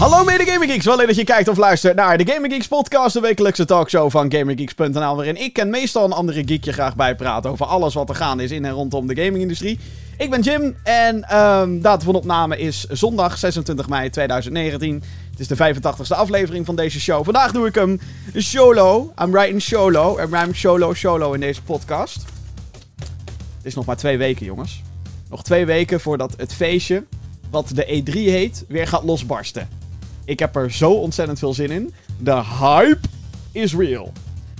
Hallo mede Gaming Geeks, wel leuk dat je kijkt of luistert naar de Gaming Geeks podcast, de wekelijkse talkshow van GamingGeeks.nl, waarin ik en meestal een andere geekje graag bijpraat over alles wat er gaande is in en rondom de gamingindustrie. Ik ben Jim en um, datum van opname is zondag 26 mei 2019. Het is de 85ste aflevering van deze show. Vandaag doe ik hem solo. I'm writing solo. I'm solo solo in deze podcast. Het is nog maar twee weken, jongens. Nog twee weken voordat het feestje, wat de E3 heet, weer gaat losbarsten. Ik heb er zo ontzettend veel zin in. De hype is real.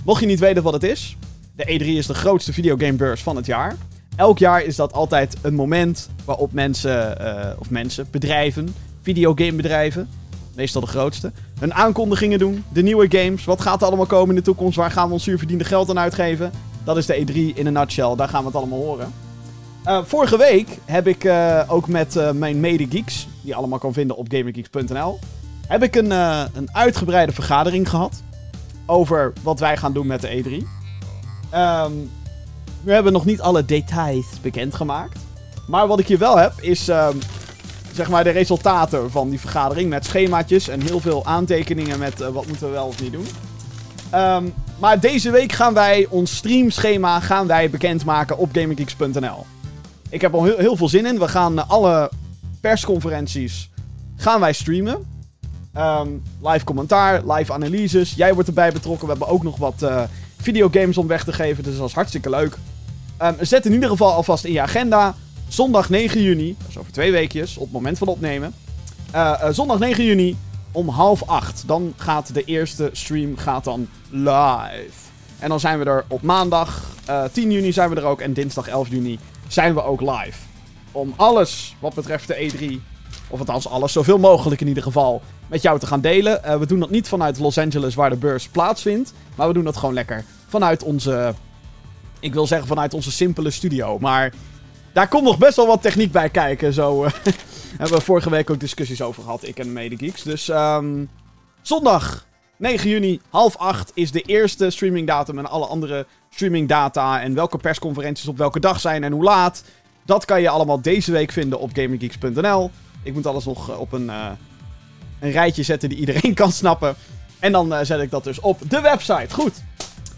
Mocht je niet weten wat het is, de E3 is de grootste videogamebeurs van het jaar. Elk jaar is dat altijd een moment waarop mensen, uh, of mensen, bedrijven, videogamebedrijven, meestal de grootste, hun aankondigingen doen. De nieuwe games, wat gaat er allemaal komen in de toekomst, waar gaan we ons zuurverdiende geld aan uitgeven. Dat is de E3 in een nutshell, daar gaan we het allemaal horen. Uh, vorige week heb ik uh, ook met mijn mede-geeks, die je allemaal kan vinden op gaminggeeks.nl, heb ik een, een uitgebreide vergadering gehad over wat wij gaan doen met de E3. Um, we hebben nog niet alle details bekendgemaakt. Maar wat ik hier wel heb, is um, zeg maar de resultaten van die vergadering. Met schemaatjes en heel veel aantekeningen met uh, wat moeten we wel of niet doen. Um, maar deze week gaan wij ons streamschema gaan wij bekendmaken op GamingGeeks.nl. Ik heb al heel, heel, veel zin in. We gaan alle persconferenties gaan wij streamen. Um, live commentaar, live analyses. Jij wordt erbij betrokken. We hebben ook nog wat uh, videogames om weg te geven. Dus dat is hartstikke leuk. Um, zet in ieder geval alvast in je agenda. Zondag 9 juni, dat is over twee weekjes, op het moment van opnemen. Uh, uh, zondag 9 juni om half acht. Dan gaat de eerste stream gaat dan live. En dan zijn we er op maandag uh, 10 juni zijn we er ook. En dinsdag 11 juni zijn we ook live. Om alles wat betreft de E3, of althans alles, zoveel mogelijk in ieder geval, met jou te gaan delen. Uh, we doen dat niet vanuit Los Angeles waar de beurs plaatsvindt. Maar we doen dat gewoon lekker vanuit onze ik wil zeggen vanuit onze simpele studio. Maar daar komt nog best wel wat techniek bij kijken. Zo uh, hebben we vorige week ook discussies over gehad, ik en Medegeeks. Dus um, zondag 9 juni, half 8 is de eerste streamingdatum. En alle andere streamingdata en welke persconferenties op welke dag zijn en hoe laat. Dat kan je allemaal deze week vinden op gaminggeeks.nl. Ik moet alles nog op een, een rijtje zetten die iedereen kan snappen. En dan uh, zet ik dat dus op de website. Goed.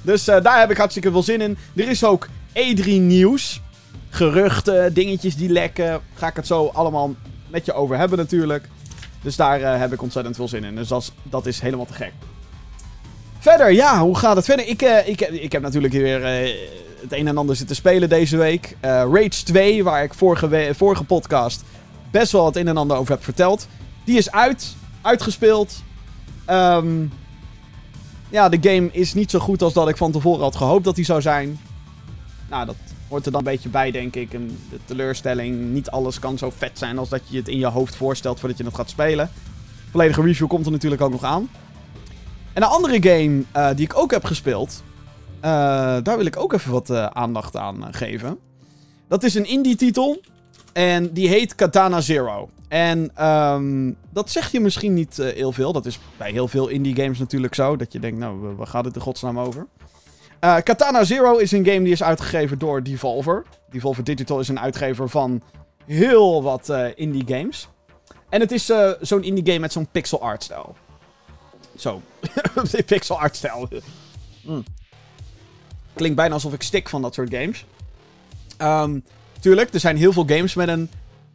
Dus uh, daar heb ik hartstikke veel zin in. Er is ook E3 nieuws. Geruchten, dingetjes die lekken. Ga ik het zo allemaal met je over hebben natuurlijk. Dus daar uh, heb ik ontzettend veel zin in. Dus dat, dat is helemaal te gek. Verder, ja, hoe gaat het verder? Ik, ik, ik heb natuurlijk weer het een en ander zitten spelen deze week. Rage 2, waar ik vorige, vorige podcast best wel het een en ander over heb verteld. Die is uit, uitgespeeld. Um, ja, de game is niet zo goed als dat ik van tevoren had gehoopt dat hij zou zijn. Nou, dat hoort er dan een beetje bij, denk ik. En de teleurstelling, niet alles kan zo vet zijn als dat je het in je hoofd voorstelt voordat je het gaat spelen. Volledige review komt er natuurlijk ook nog aan. En een andere game uh, die ik ook heb gespeeld, uh, daar wil ik ook even wat uh, aandacht aan geven. Dat is een indie-titel en die heet Katana Zero. En um, dat zegt je misschien niet uh, heel veel. Dat is bij heel veel indie games natuurlijk zo. Dat je denkt, nou, waar gaat het in godsnaam over? Uh, Katana Zero is een game die is uitgegeven door Devolver. Devolver Digital is een uitgever van heel wat uh, indie games. En het is zo'n indie game met zo'n pixel art stijl. Zo. pixel art stijl. mm. Klinkt bijna alsof ik stik van dat soort games. Um, tuurlijk, er zijn heel veel games met een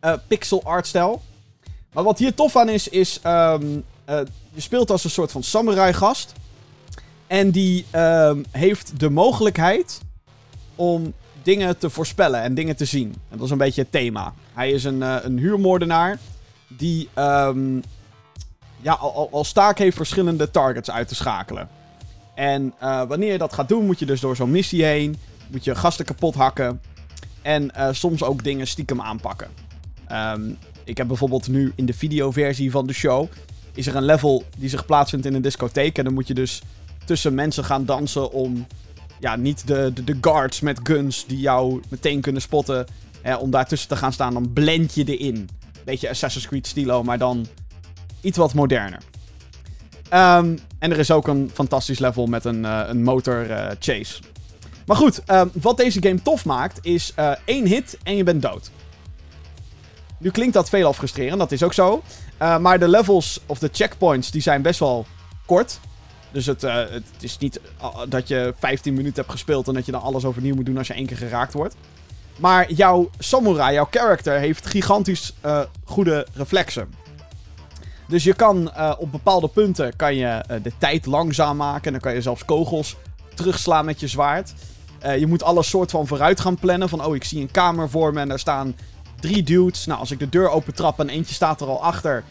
uh, pixel art stijl. Maar wat hier tof aan is, is um, uh, je speelt als een soort van samurai gast. En die um, heeft de mogelijkheid om dingen te voorspellen en dingen te zien. En dat is een beetje het thema. Hij is een, uh, een huurmoordenaar die um, ja, al, al staak heeft verschillende targets uit te schakelen. En wanneer je dat gaat doen, moet je dus door zo'n missie heen. Moet je gasten kapot hakken. En uh, soms ook dingen stiekem aanpakken. Um, ik heb bijvoorbeeld nu in de videoversie van de show. Is er een level die zich plaatsvindt in een discotheek. En dan moet je dus tussen mensen gaan dansen om. Ja, niet de, de, de guards met guns die jou meteen kunnen spotten. Hè, om daartussen te gaan staan. Dan blend je erin. Beetje Assassin's Creed stilo, maar dan iets wat moderner. Um, en er is ook een fantastisch level met een, uh, een motor uh, chase. Maar goed, um, wat deze game tof maakt is uh, één hit en je bent dood. Nu klinkt dat veelal frustrerend, dat is ook zo. Uh, maar de levels of de checkpoints die zijn best wel kort. Dus het, uh, het is niet dat je 15 minuten hebt gespeeld en dat je dan alles overnieuw moet doen als je één keer geraakt wordt. Maar jouw samurai, jouw character, heeft gigantisch goede reflexen. Dus je kan op bepaalde punten kan je, de tijd langzaam maken. En dan kan je zelfs kogels terugslaan met je zwaard. Je moet alles soort van vooruit gaan plannen. Van, oh, ik zie een kamer voor me en daar staan drie dudes. Nou, als ik de deur open trap en eentje staat er al achter,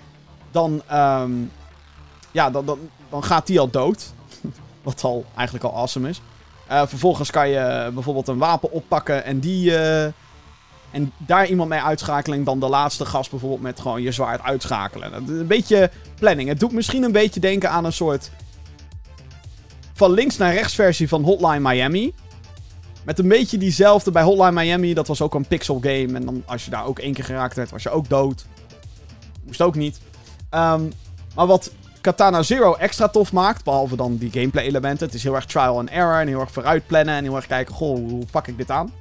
dan, um, ja, dan, dan, dan gaat die al dood. Wat al eigenlijk al awesome is. Uh, vervolgens kan je bijvoorbeeld een wapen oppakken en die. En daar iemand mee uitschakelen. En dan de laatste gast bijvoorbeeld met gewoon je zwaard uitschakelen. Een beetje planning. Het doet misschien een beetje denken aan een soort. Van links naar rechts versie van Hotline Miami. Met een beetje diezelfde bij Hotline Miami. Dat was ook een pixel game. En dan als je daar ook één keer geraakt werd, was je ook dood. Moest ook niet. Um, maar wat Katana Zero extra tof maakt. Behalve dan die gameplay elementen. Het is heel erg trial and error. En heel erg vooruit plannen. En heel erg kijken, goh, hoe pak ik dit aan?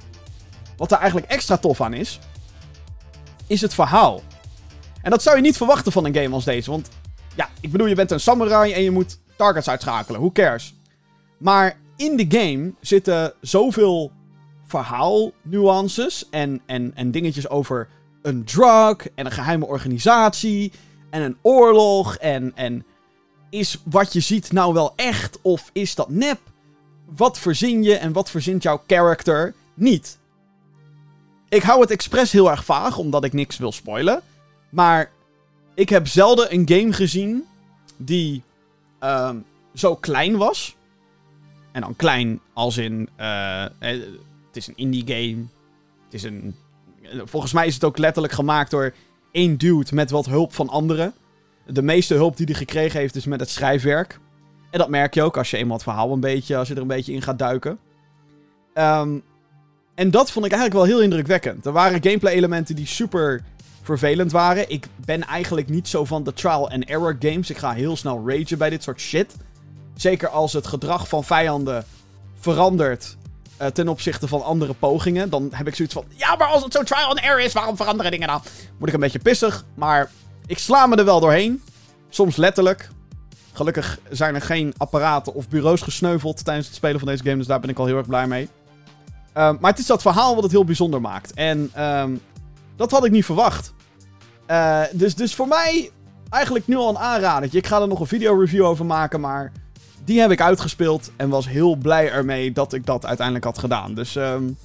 Wat er eigenlijk extra tof aan is. Is het verhaal. En dat zou je niet verwachten van een game als deze. Want ja, ik bedoel, je bent een samurai en je moet targets uitschakelen. Who cares? Maar in de game zitten zoveel verhaalnuances en, en, en dingetjes over een drug en een geheime organisatie en een oorlog en, en is wat je ziet nou wel echt of is dat nep? Wat verzin je en wat verzint jouw character niet? Ik hou het expres heel erg vaag, omdat ik niks wil spoilen. Maar ik heb zelden een game gezien die uh, zo klein was. En dan klein als in... Uh, het is een indie game. Het is een... Volgens mij is het ook letterlijk gemaakt door één dude met wat hulp van anderen. De meeste hulp die hij gekregen heeft is met het schrijfwerk. En dat merk je ook als je eenmaal het verhaal een beetje, als je er een beetje in gaat duiken. Um, en dat vond ik eigenlijk wel heel indrukwekkend. Er waren gameplay elementen die super vervelend waren. Ik ben eigenlijk niet zo van de trial and error games. Ik ga heel snel ragen bij dit soort shit. Zeker als het gedrag van vijanden verandert uh, ten opzichte van andere pogingen. Dan heb ik zoiets van, ja, maar als het zo trial and error is, waarom veranderen dingen dan? Word ik een beetje pissig, maar ik sla me er wel doorheen. Soms letterlijk. Gelukkig zijn er geen apparaten of bureaus gesneuveld tijdens het spelen van deze game. Dus daar ben ik al heel erg blij mee. Um, maar het is dat verhaal wat het heel bijzonder maakt. En um, dat had ik niet verwacht. Uh, dus, dus voor mij eigenlijk nu al een aanradertje. Ik ga er nog een video review over maken. Maar die heb ik uitgespeeld. En was heel blij ermee dat ik dat uiteindelijk had gedaan. Dus um,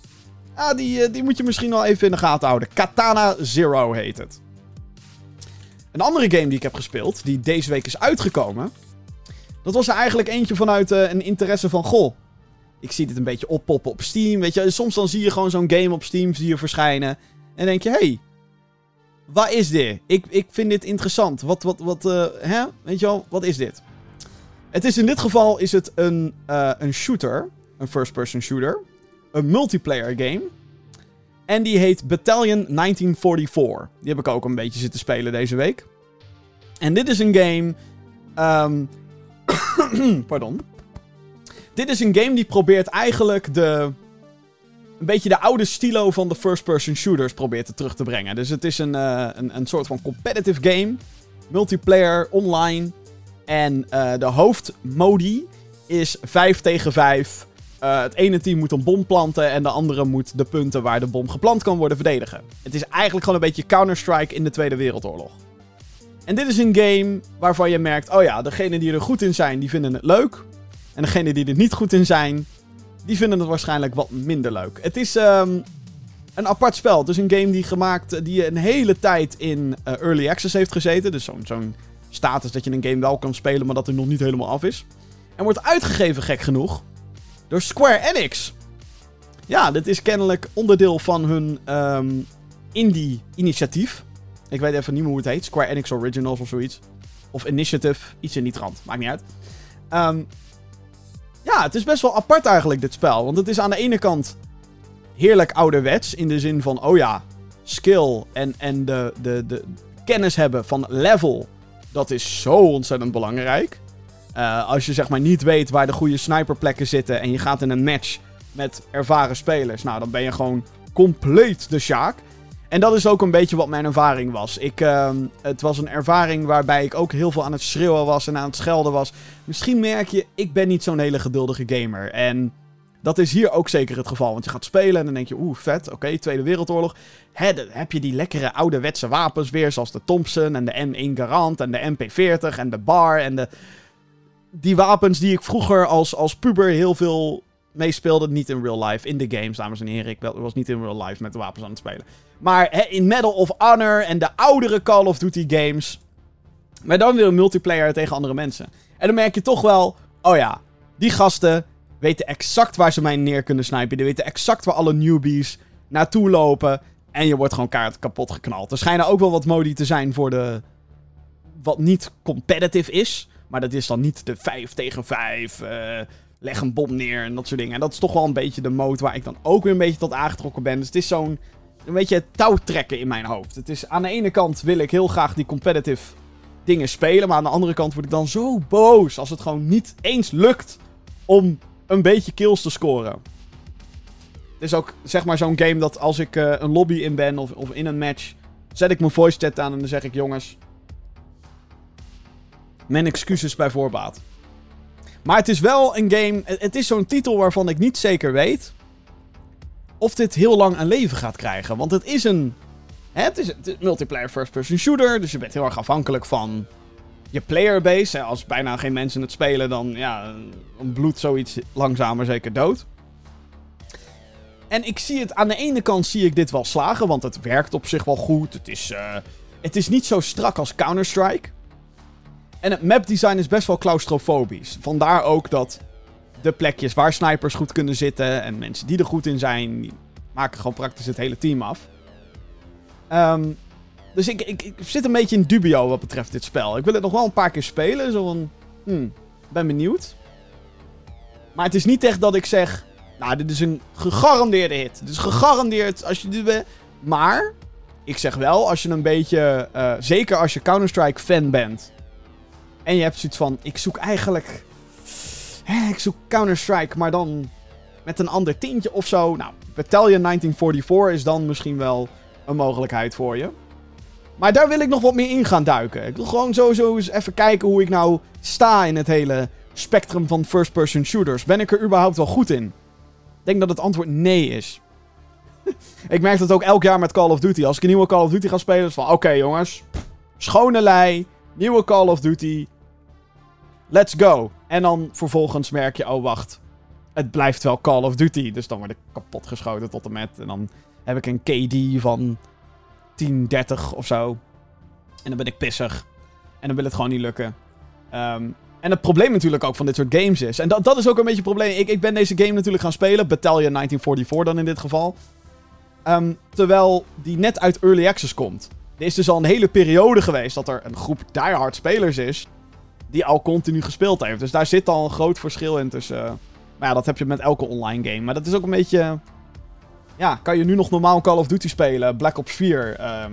ja, die, die moet je misschien wel even in de gaten houden. Katana Zero heet het. Een andere game die ik heb gespeeld, die deze week is uitgekomen. Dat was er eigenlijk eentje vanuit uh, een interesse van, goh, ik zie dit een beetje oppoppen op Steam. Weet je, soms dan zie je gewoon zo'n game op Steam je verschijnen. En denk je, hey, wat is dit? Ik, ik vind dit interessant. Wat, wat, wat, uh, hè? Weet je wel, wat is dit? Het is in dit geval is het een, uh, een shooter. Een first-person shooter. Een multiplayer game. En die heet Battalion 1944. Die heb ik ook een beetje zitten spelen deze week. En dit is een game. Um, pardon. Dit is een game die probeert eigenlijk de. Een beetje de oude stilo van de first-person shooters probeert te terug te brengen. Dus het is een, uh, een, een soort van competitive game. Multiplayer, online. En uh, de hoofdmodi is 5 tegen 5. Uh, het ene team moet een bom planten en de andere moet de punten waar de bom geplant kan worden verdedigen. Het is eigenlijk gewoon een beetje Counter-Strike in de Tweede Wereldoorlog. En dit is een game waarvan je merkt, oh ja, degenen die er goed in zijn, die vinden het leuk. En degenen die er niet goed in zijn, die vinden het waarschijnlijk wat minder leuk. Het is um, een apart spel. Het is een game die gemaakt, die een hele tijd in uh, Early Access heeft gezeten. Dus zo'n zo'n status dat je een game wel kan spelen, maar dat er nog niet helemaal af is. En wordt uitgegeven, gek genoeg, door Square Enix. Ja, dit is kennelijk onderdeel van hun um, indie-initiatief. Ik weet even niet meer hoe het heet. Square Enix Originals of zoiets. Of Initiative. Iets in die trant. Maakt niet uit. Um, ja, het is best wel apart eigenlijk, dit spel. Want het is aan de ene kant heerlijk ouderwets. In de zin van, oh ja, skill en, en de, de, de kennis hebben van level. Dat is zo ontzettend belangrijk. Uh, als je zeg maar niet weet waar de goede sniperplekken zitten en je gaat in een match met ervaren spelers, nou dan ben je gewoon compleet de Sjaak. En dat is ook een beetje wat mijn ervaring was. Ik, ehm, het was een ervaring waarbij ik ook heel veel aan het schreeuwen was en aan het schelden was. Misschien merk je, ik ben niet zo'n hele geduldige gamer. En dat is hier ook zeker het geval. Want je gaat spelen en dan denk je, oeh, vet, oké, Tweede Wereldoorlog. Dan heb je die lekkere ouderwetse wapens weer, zoals de Thompson en de M1 Garand en de MP40 en de Bar en de... Die wapens die ik vroeger als, als puber heel veel meespeelde. Niet in real life, in de games, dames en heren. Ik was niet in real life met de wapens aan het spelen. Maar hè, in Medal of Honor en de oudere Call of Duty games. Maar dan weer een multiplayer tegen andere mensen. En dan merk je toch wel, oh ja, die gasten weten exact waar ze mij neer kunnen snipen. Die weten exact waar alle newbies naartoe lopen. En je wordt gewoon kaart kapot geknald. Er schijnen ook wel wat modi te zijn voor de. wat niet competitive is. Maar dat is dan niet de 5 tegen 5. Uh, eh, leg een bom neer en dat soort dingen. En dat is toch wel een beetje de mode waar ik dan ook weer een beetje tot aangetrokken ben. Dus het is zo'n. een beetje touwtrekken in mijn hoofd. Het is aan de ene kant wil ik heel graag die competitive dingen spelen. Maar aan de andere kant word ik dan zo boos als het gewoon niet eens lukt om een beetje kills te scoren. Het is ook zeg maar zo'n game dat als ik uh, een lobby in ben of, of in een match, zet ik mijn voice chat aan en dan zeg ik: jongens, mijn excuses bij voorbaat. Maar het is wel een game. Het is zo'n titel waarvan ik niet zeker weet. Of dit heel lang een leven gaat krijgen. Want het is een. Het, is, een multiplayer first-person shooter. Dus je bent heel erg afhankelijk van je playerbase. Als bijna geen mensen het spelen, dan ja, een bloed zoiets langzamer zeker dood. En ik zie het, aan de ene kant zie ik dit wel slagen, want het werkt op zich wel goed. Het is, uh, het is niet zo strak als Counter-Strike. En het mapdesign is best wel claustrofobisch. Vandaar ook dat de plekjes waar snipers goed kunnen zitten en mensen die er goed in zijn, maken gewoon praktisch het hele team af. Um, dus ik, ik, zit een beetje in dubio wat betreft dit spel. Ik wil het nog wel een paar keer spelen. Zo van, hmm, ben benieuwd. Maar het is niet echt dat ik zeg, nou, dit is een gegarandeerde hit. Dit is gegarandeerd als je dit bent. Maar, ik zeg wel, als je een beetje, uh, zeker als je Counter-Strike fan bent. En je hebt zoiets van, ik zoek eigenlijk, hè, ik zoek Counter-Strike, maar dan met een ander tintje of zo. Nou, Battalion 1944 is dan misschien wel een mogelijkheid voor je. Maar daar wil ik nog wat meer in gaan duiken. Ik wil gewoon sowieso eens even kijken hoe ik nou sta in het hele spectrum van first-person shooters. Ben ik er überhaupt wel goed in? Ik denk dat het antwoord nee is. ik merk dat ook elk jaar met Call of Duty. Als ik een nieuwe Call of Duty ga spelen, is van oké jongens. Schone lei, nieuwe Call of Duty. Let's go. En dan vervolgens merk je, oh wacht. Het blijft wel Call of Duty. Dus dan word ik kapot geschoten tot en met. En dan heb ik een KD van 10, 30 of zo. En dan ben ik pissig. En dan wil het gewoon niet lukken. Ehm, en het probleem natuurlijk ook van dit soort games is. En dat, dat is ook een beetje het probleem. Ik, ik ben deze game natuurlijk gaan spelen. Battalion 1944 dan in dit geval. Um, terwijl die net uit Early Access komt. Er is dus al een hele periode geweest dat er een groep diehard spelers is. Die al continu gespeeld heeft. Dus daar zit al een groot verschil in tussen. maar ja, dat heb je met elke online game. Maar dat is ook een beetje ja, kan je nu nog normaal Call of Duty spelen, Black Ops 4, ehm,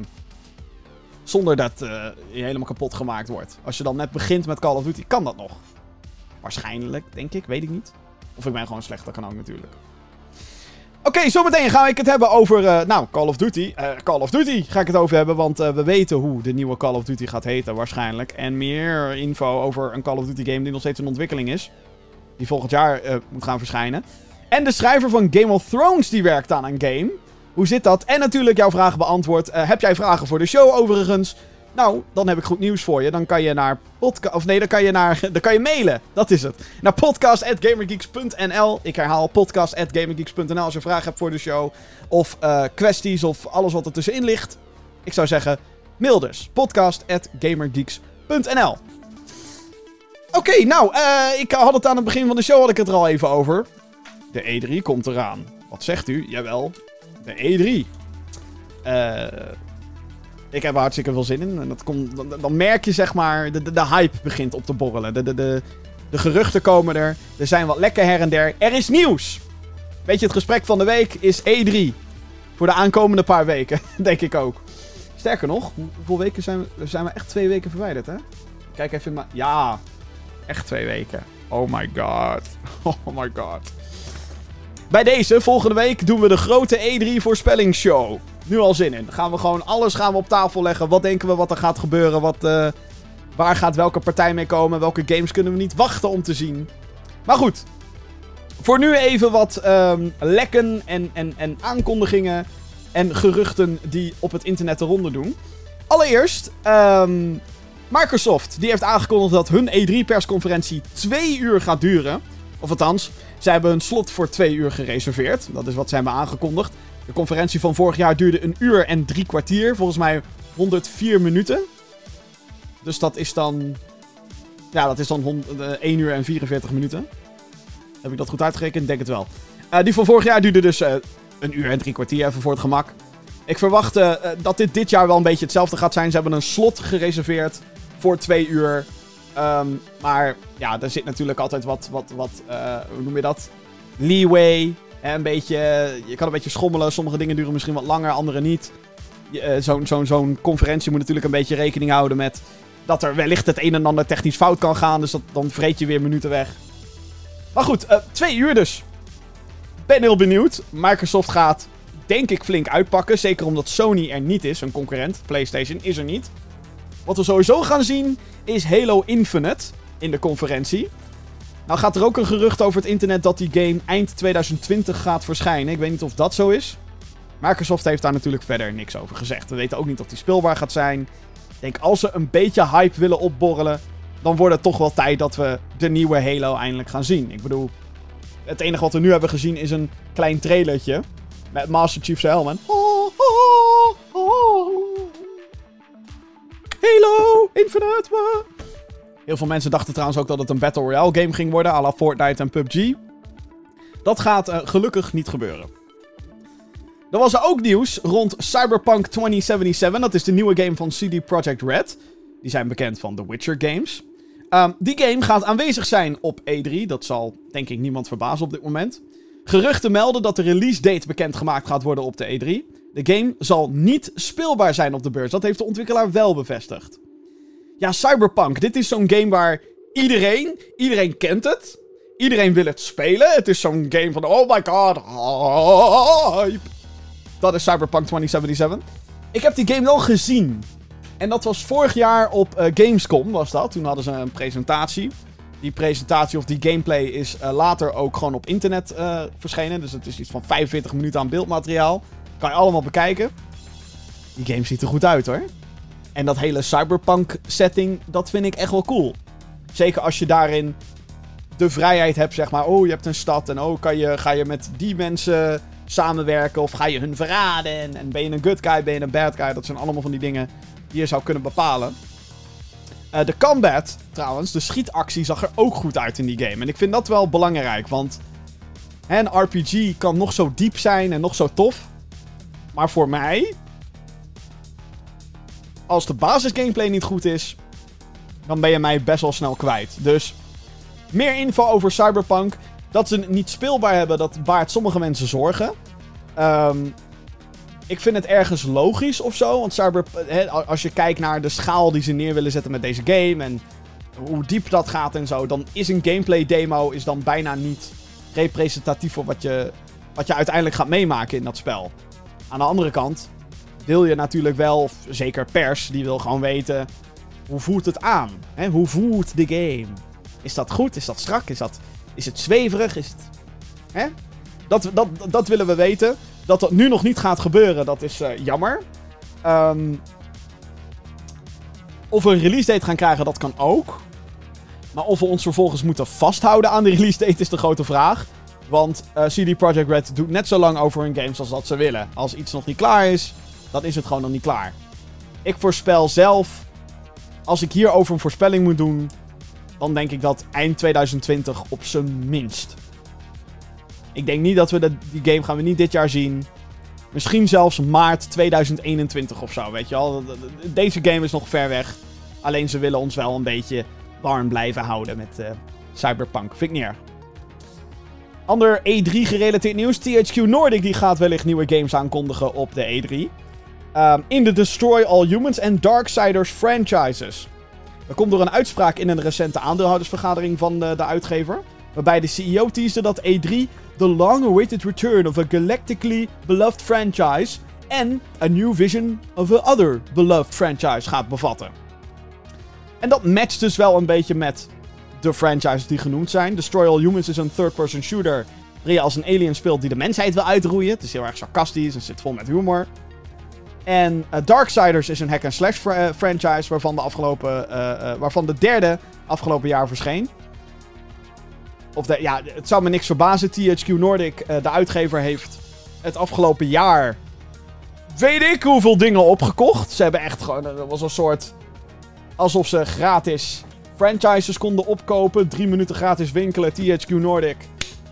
zonder dat uh, je helemaal kapot gemaakt wordt. Als je dan net begint met Call of Duty, kan dat nog. Waarschijnlijk, denk ik, weet ik niet. Of ik ben gewoon slecht, dat kan ook natuurlijk. Oké, zometeen ga ik het hebben over, uh, nou, Call of Duty. Uh, Call of Duty ga ik het over hebben, want we weten hoe de nieuwe Call of Duty gaat heten waarschijnlijk. En meer info over een Call of Duty game die nog steeds in ontwikkeling is. Die volgend jaar moet gaan verschijnen. En de schrijver van Game of Thrones die werkt aan een game. Hoe zit dat? En natuurlijk jouw vragen beantwoord. Uh, heb jij vragen voor de show overigens? Nou, dan heb ik goed nieuws voor je. Dan kan je naar podcast. Of nee, dan kan je naar. Dan kan je mailen. Dat is het. Naar podcast.gamergeeks.nl. Ik herhaal podcast.gamergeeks.nl als je vragen hebt voor de show. Of uh, kwesties of alles wat er tussenin ligt. Ik zou zeggen, mail dus. Podcast.gamergeeks.nl. Oké, nou, uh, ik had het aan het begin van de show had ik het er al even over. De E3 komt eraan. Wat zegt u? Jawel, de E3. Uh, ik heb er hartstikke veel zin in. En dat komt, dan, merk je zeg maar, de, de, de, hype begint op te borrelen. De, de, de, de geruchten komen er. Er zijn wat lekker her en der. Er is nieuws! Weet je, het gesprek van de week is E3. Voor de aankomende paar weken, denk ik ook. Sterker nog, hoeveel weken zijn we? Zijn we echt twee weken verwijderd, hè? Kijk even mijn... Ja, echt twee weken. Oh my god. Oh my god. Bij deze, volgende week, doen we de grote E3 voorspellingsshow. nu al zin in. Gaan we gewoon alles gaan we op tafel leggen. Wat denken we wat er gaat gebeuren? Wat, uh, waar gaat welke partij mee komen? Welke games kunnen we niet wachten om te zien? Maar goed. Voor nu even wat um, lekken en, en, en aankondigingen en geruchten die op het internet de ronde doen. Allereerst, um, Microsoft die heeft aangekondigd dat hun E3-persconferentie twee uur gaat duren. Of althans, zij hebben een slot voor twee uur gereserveerd. Dat is wat zij hebben aangekondigd. De conferentie van vorig jaar duurde een uur en drie kwartier. Volgens mij 104 minuten. Dus dat is dan. Ja, dat is dan 1 eh, uur en 44 minuten. Heb ik dat goed uitgerekend? Denk het wel. Uh, die van vorig jaar duurde dus uh, een uur en drie kwartier, even voor het gemak. Ik verwacht dat dit dit jaar wel een beetje hetzelfde gaat zijn. Ze hebben een slot gereserveerd voor twee uur. Um, maar ja, er zit natuurlijk altijd wat, wat, wat hoe noem je dat? Leeway. een beetje, je kan een beetje schommelen. Sommige dingen duren misschien wat langer, andere niet. Zo'n zo conferentie moet natuurlijk een beetje rekening houden met dat er wellicht het een en ander technisch fout kan gaan. Dus dat, dan vreet je weer minuten weg. Maar goed, uh, twee uur dus. Ben heel benieuwd. Microsoft gaat, denk ik, flink uitpakken. Zeker omdat Sony er niet is, een concurrent. PlayStation is er niet. Wat we sowieso gaan zien is Halo Infinite in de conferentie. Nou gaat er ook een gerucht over het internet dat die game eind 2020 gaat verschijnen. Ik weet niet of dat zo is. Microsoft heeft daar natuurlijk verder niks over gezegd. We weten ook niet of die speelbaar gaat zijn. Ik denk als ze een beetje hype willen opborrelen, dan wordt het toch wel tijd dat we de nieuwe Halo eindelijk gaan zien. Ik bedoel, het enige wat we nu hebben gezien is een klein trailertje. Met Master Chief's helm en... Heel veel mensen dachten trouwens ook dat het een Battle Royale game ging worden, à la Fortnite en PUBG. Dat gaat uh, gelukkig niet gebeuren. Er was ook nieuws rond Cyberpunk 2077. Dat is de nieuwe game van CD Projekt Red. Die zijn bekend van The Witcher games. Um, die game gaat aanwezig zijn op E3. Dat zal denk ik niemand verbazen op dit moment. Geruchten melden dat de release date bekendgemaakt gaat worden op de E3. De game zal niet speelbaar zijn op de beurs. Dat heeft de ontwikkelaar wel bevestigd. Ja, Cyberpunk. Dit is zo'n game waar iedereen, iedereen kent het. Iedereen wil het spelen. Het is zo'n game van, oh my god, hype. Dat is Cyberpunk 2077. Ik heb die game wel gezien. En dat was vorig jaar op uh, Gamescom, was dat. Toen hadden ze een presentatie. Die presentatie of die gameplay is uh, later ook gewoon op internet uh, verschenen. Dus het is iets van 45 minuten aan beeldmateriaal. Kan je allemaal bekijken. Die game ziet er goed uit hoor. En dat hele cyberpunk setting, dat vind ik echt wel cool. Zeker als je daarin de vrijheid hebt, zeg maar. Oh, je hebt een stad en oh, kan je, ga je met die mensen samenwerken of ga je hun verraden? En, en ben je een good guy, ben je een bad guy? Dat zijn allemaal van die dingen die je zou kunnen bepalen. Uh, de combat, trouwens, de schietactie zag er ook goed uit in die game. En ik vind dat wel belangrijk, want een RPG kan nog zo diep zijn en nog zo tof. Maar voor mij, als de basis gameplay niet goed is, dan ben je mij best wel snel kwijt. Dus meer info over Cyberpunk. Dat ze het niet speelbaar hebben, dat baart sommige mensen zorgen. Um, ik vind het ergens logisch of zo. Want Cyber, als je kijkt naar de schaal die ze neer willen zetten met deze game. En hoe diep dat gaat en zo. Dan is een gameplay demo is dan bijna niet representatief voor wat je, wat je uiteindelijk gaat meemaken in dat spel. Aan de andere kant wil je natuurlijk wel, zeker pers, die wil gewoon weten. Hoe voelt het aan? Hè? Hoe voelt de game? Is dat goed? Is dat strak? Is, dat, is het zweverig? Is het. Hè? Dat, dat, dat willen we weten. Dat dat nu nog niet gaat gebeuren, dat is uh, jammer. Um, of we een release date gaan krijgen, dat kan ook. Maar of we ons vervolgens moeten vasthouden aan de release date is de grote vraag. Want eh, CD Projekt Red doet net zo lang over hun games als dat ze willen. Als iets nog niet klaar is, dan is het gewoon nog niet klaar. Ik voorspel zelf, als ik hierover een voorspelling moet doen, dan denk ik dat eind 2020 op zijn minst. Ik denk niet dat we die game gaan we niet dit jaar zien. Misschien zelfs maart 2021 of zo, weet je wel. Deze game is nog ver weg. Alleen ze willen ons wel een beetje warm blijven houden met uh, Cyberpunk. Vind ik niet erg. Ander E3-gerelateerd nieuws. THQ Nordic die gaat wellicht nieuwe games aankondigen op de E3. Um, in de Destroy All Humans en Darksiders franchises. Dat komt door een uitspraak in een recente aandeelhoudersvergadering van de, de uitgever. Waarbij de CEO teasde dat E3 the long-awaited return of a galactically beloved franchise En A New Vision of a Other Beloved Franchise gaat bevatten. En dat matcht dus wel een beetje met de franchises die genoemd zijn. Destroy All Humans is een third-person shooter waarin je als een alien speelt die de mensheid wil uitroeien. Het is heel erg sarcastisch en zit vol met humor. En uh, Darksiders is een hack-and-slash uh, franchise waarvan de, afgelopen, uh, waarvan de derde afgelopen jaar verscheen. Of ja, het zou me niks verbazen. THQ Nordic, de uitgever, heeft het afgelopen jaar weet ik hoeveel dingen opgekocht. Ze hebben echt gewoon, dat was een soort, alsof ze gratis franchises konden opkopen. Drie minuten gratis winkelen, THQ Nordic,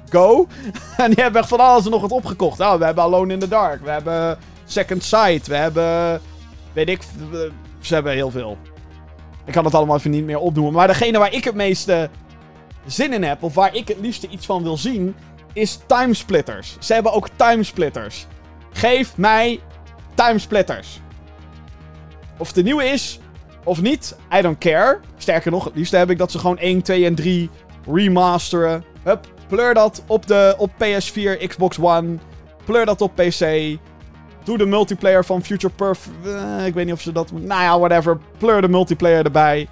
go. en die hebben echt van alles nog wat opgekocht. Nou, we hebben Alone in the Dark, we hebben Second Sight. We hebben. Weet ik. Ze hebben heel veel. Ik kan het allemaal even niet meer opnoemen. Maar degene waar ik het meeste zin in heb. Of waar ik het liefste iets van wil zien. Is timesplitters. Ze hebben ook timesplitters. Geef mij timesplitters. Of het de nieuwe is of niet, I don't care. Sterker nog, het liefste heb ik dat ze gewoon 1, 2 en 3 remasteren. Hup, pleur dat op, de, op PS4, Xbox One. Pleur dat op PC. Doe de multiplayer van Future Perf. Uh, ik weet niet of ze dat. Nou ja, whatever. Pleur de multiplayer erbij.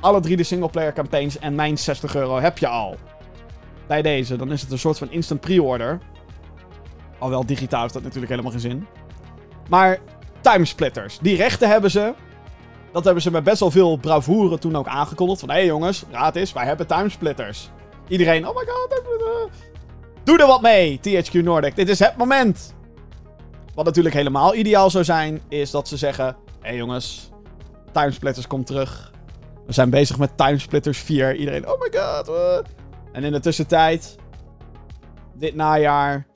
Alle drie de singleplayer campaigns. En mijn 60 euro heb je al. Bij deze. Dan is het een soort van instant pre-order. Alhoewel digitaal heeft dat natuurlijk helemaal geen zin. Maar timesplitters. Die rechten hebben ze. Dat hebben ze met best wel veel bravoure toen ook aangekondigd. Van hé hey jongens, raad eens, wij hebben timesplitters. Iedereen, oh my god. Doe er wat mee, THQ Nordic. Dit is het moment. Wat natuurlijk helemaal ideaal zou zijn, is dat ze zeggen: Hé hey jongens, Timesplitters komt terug. We zijn bezig met Timesplitters 4. Iedereen, oh my god. Uh. En in de tussentijd, dit najaar,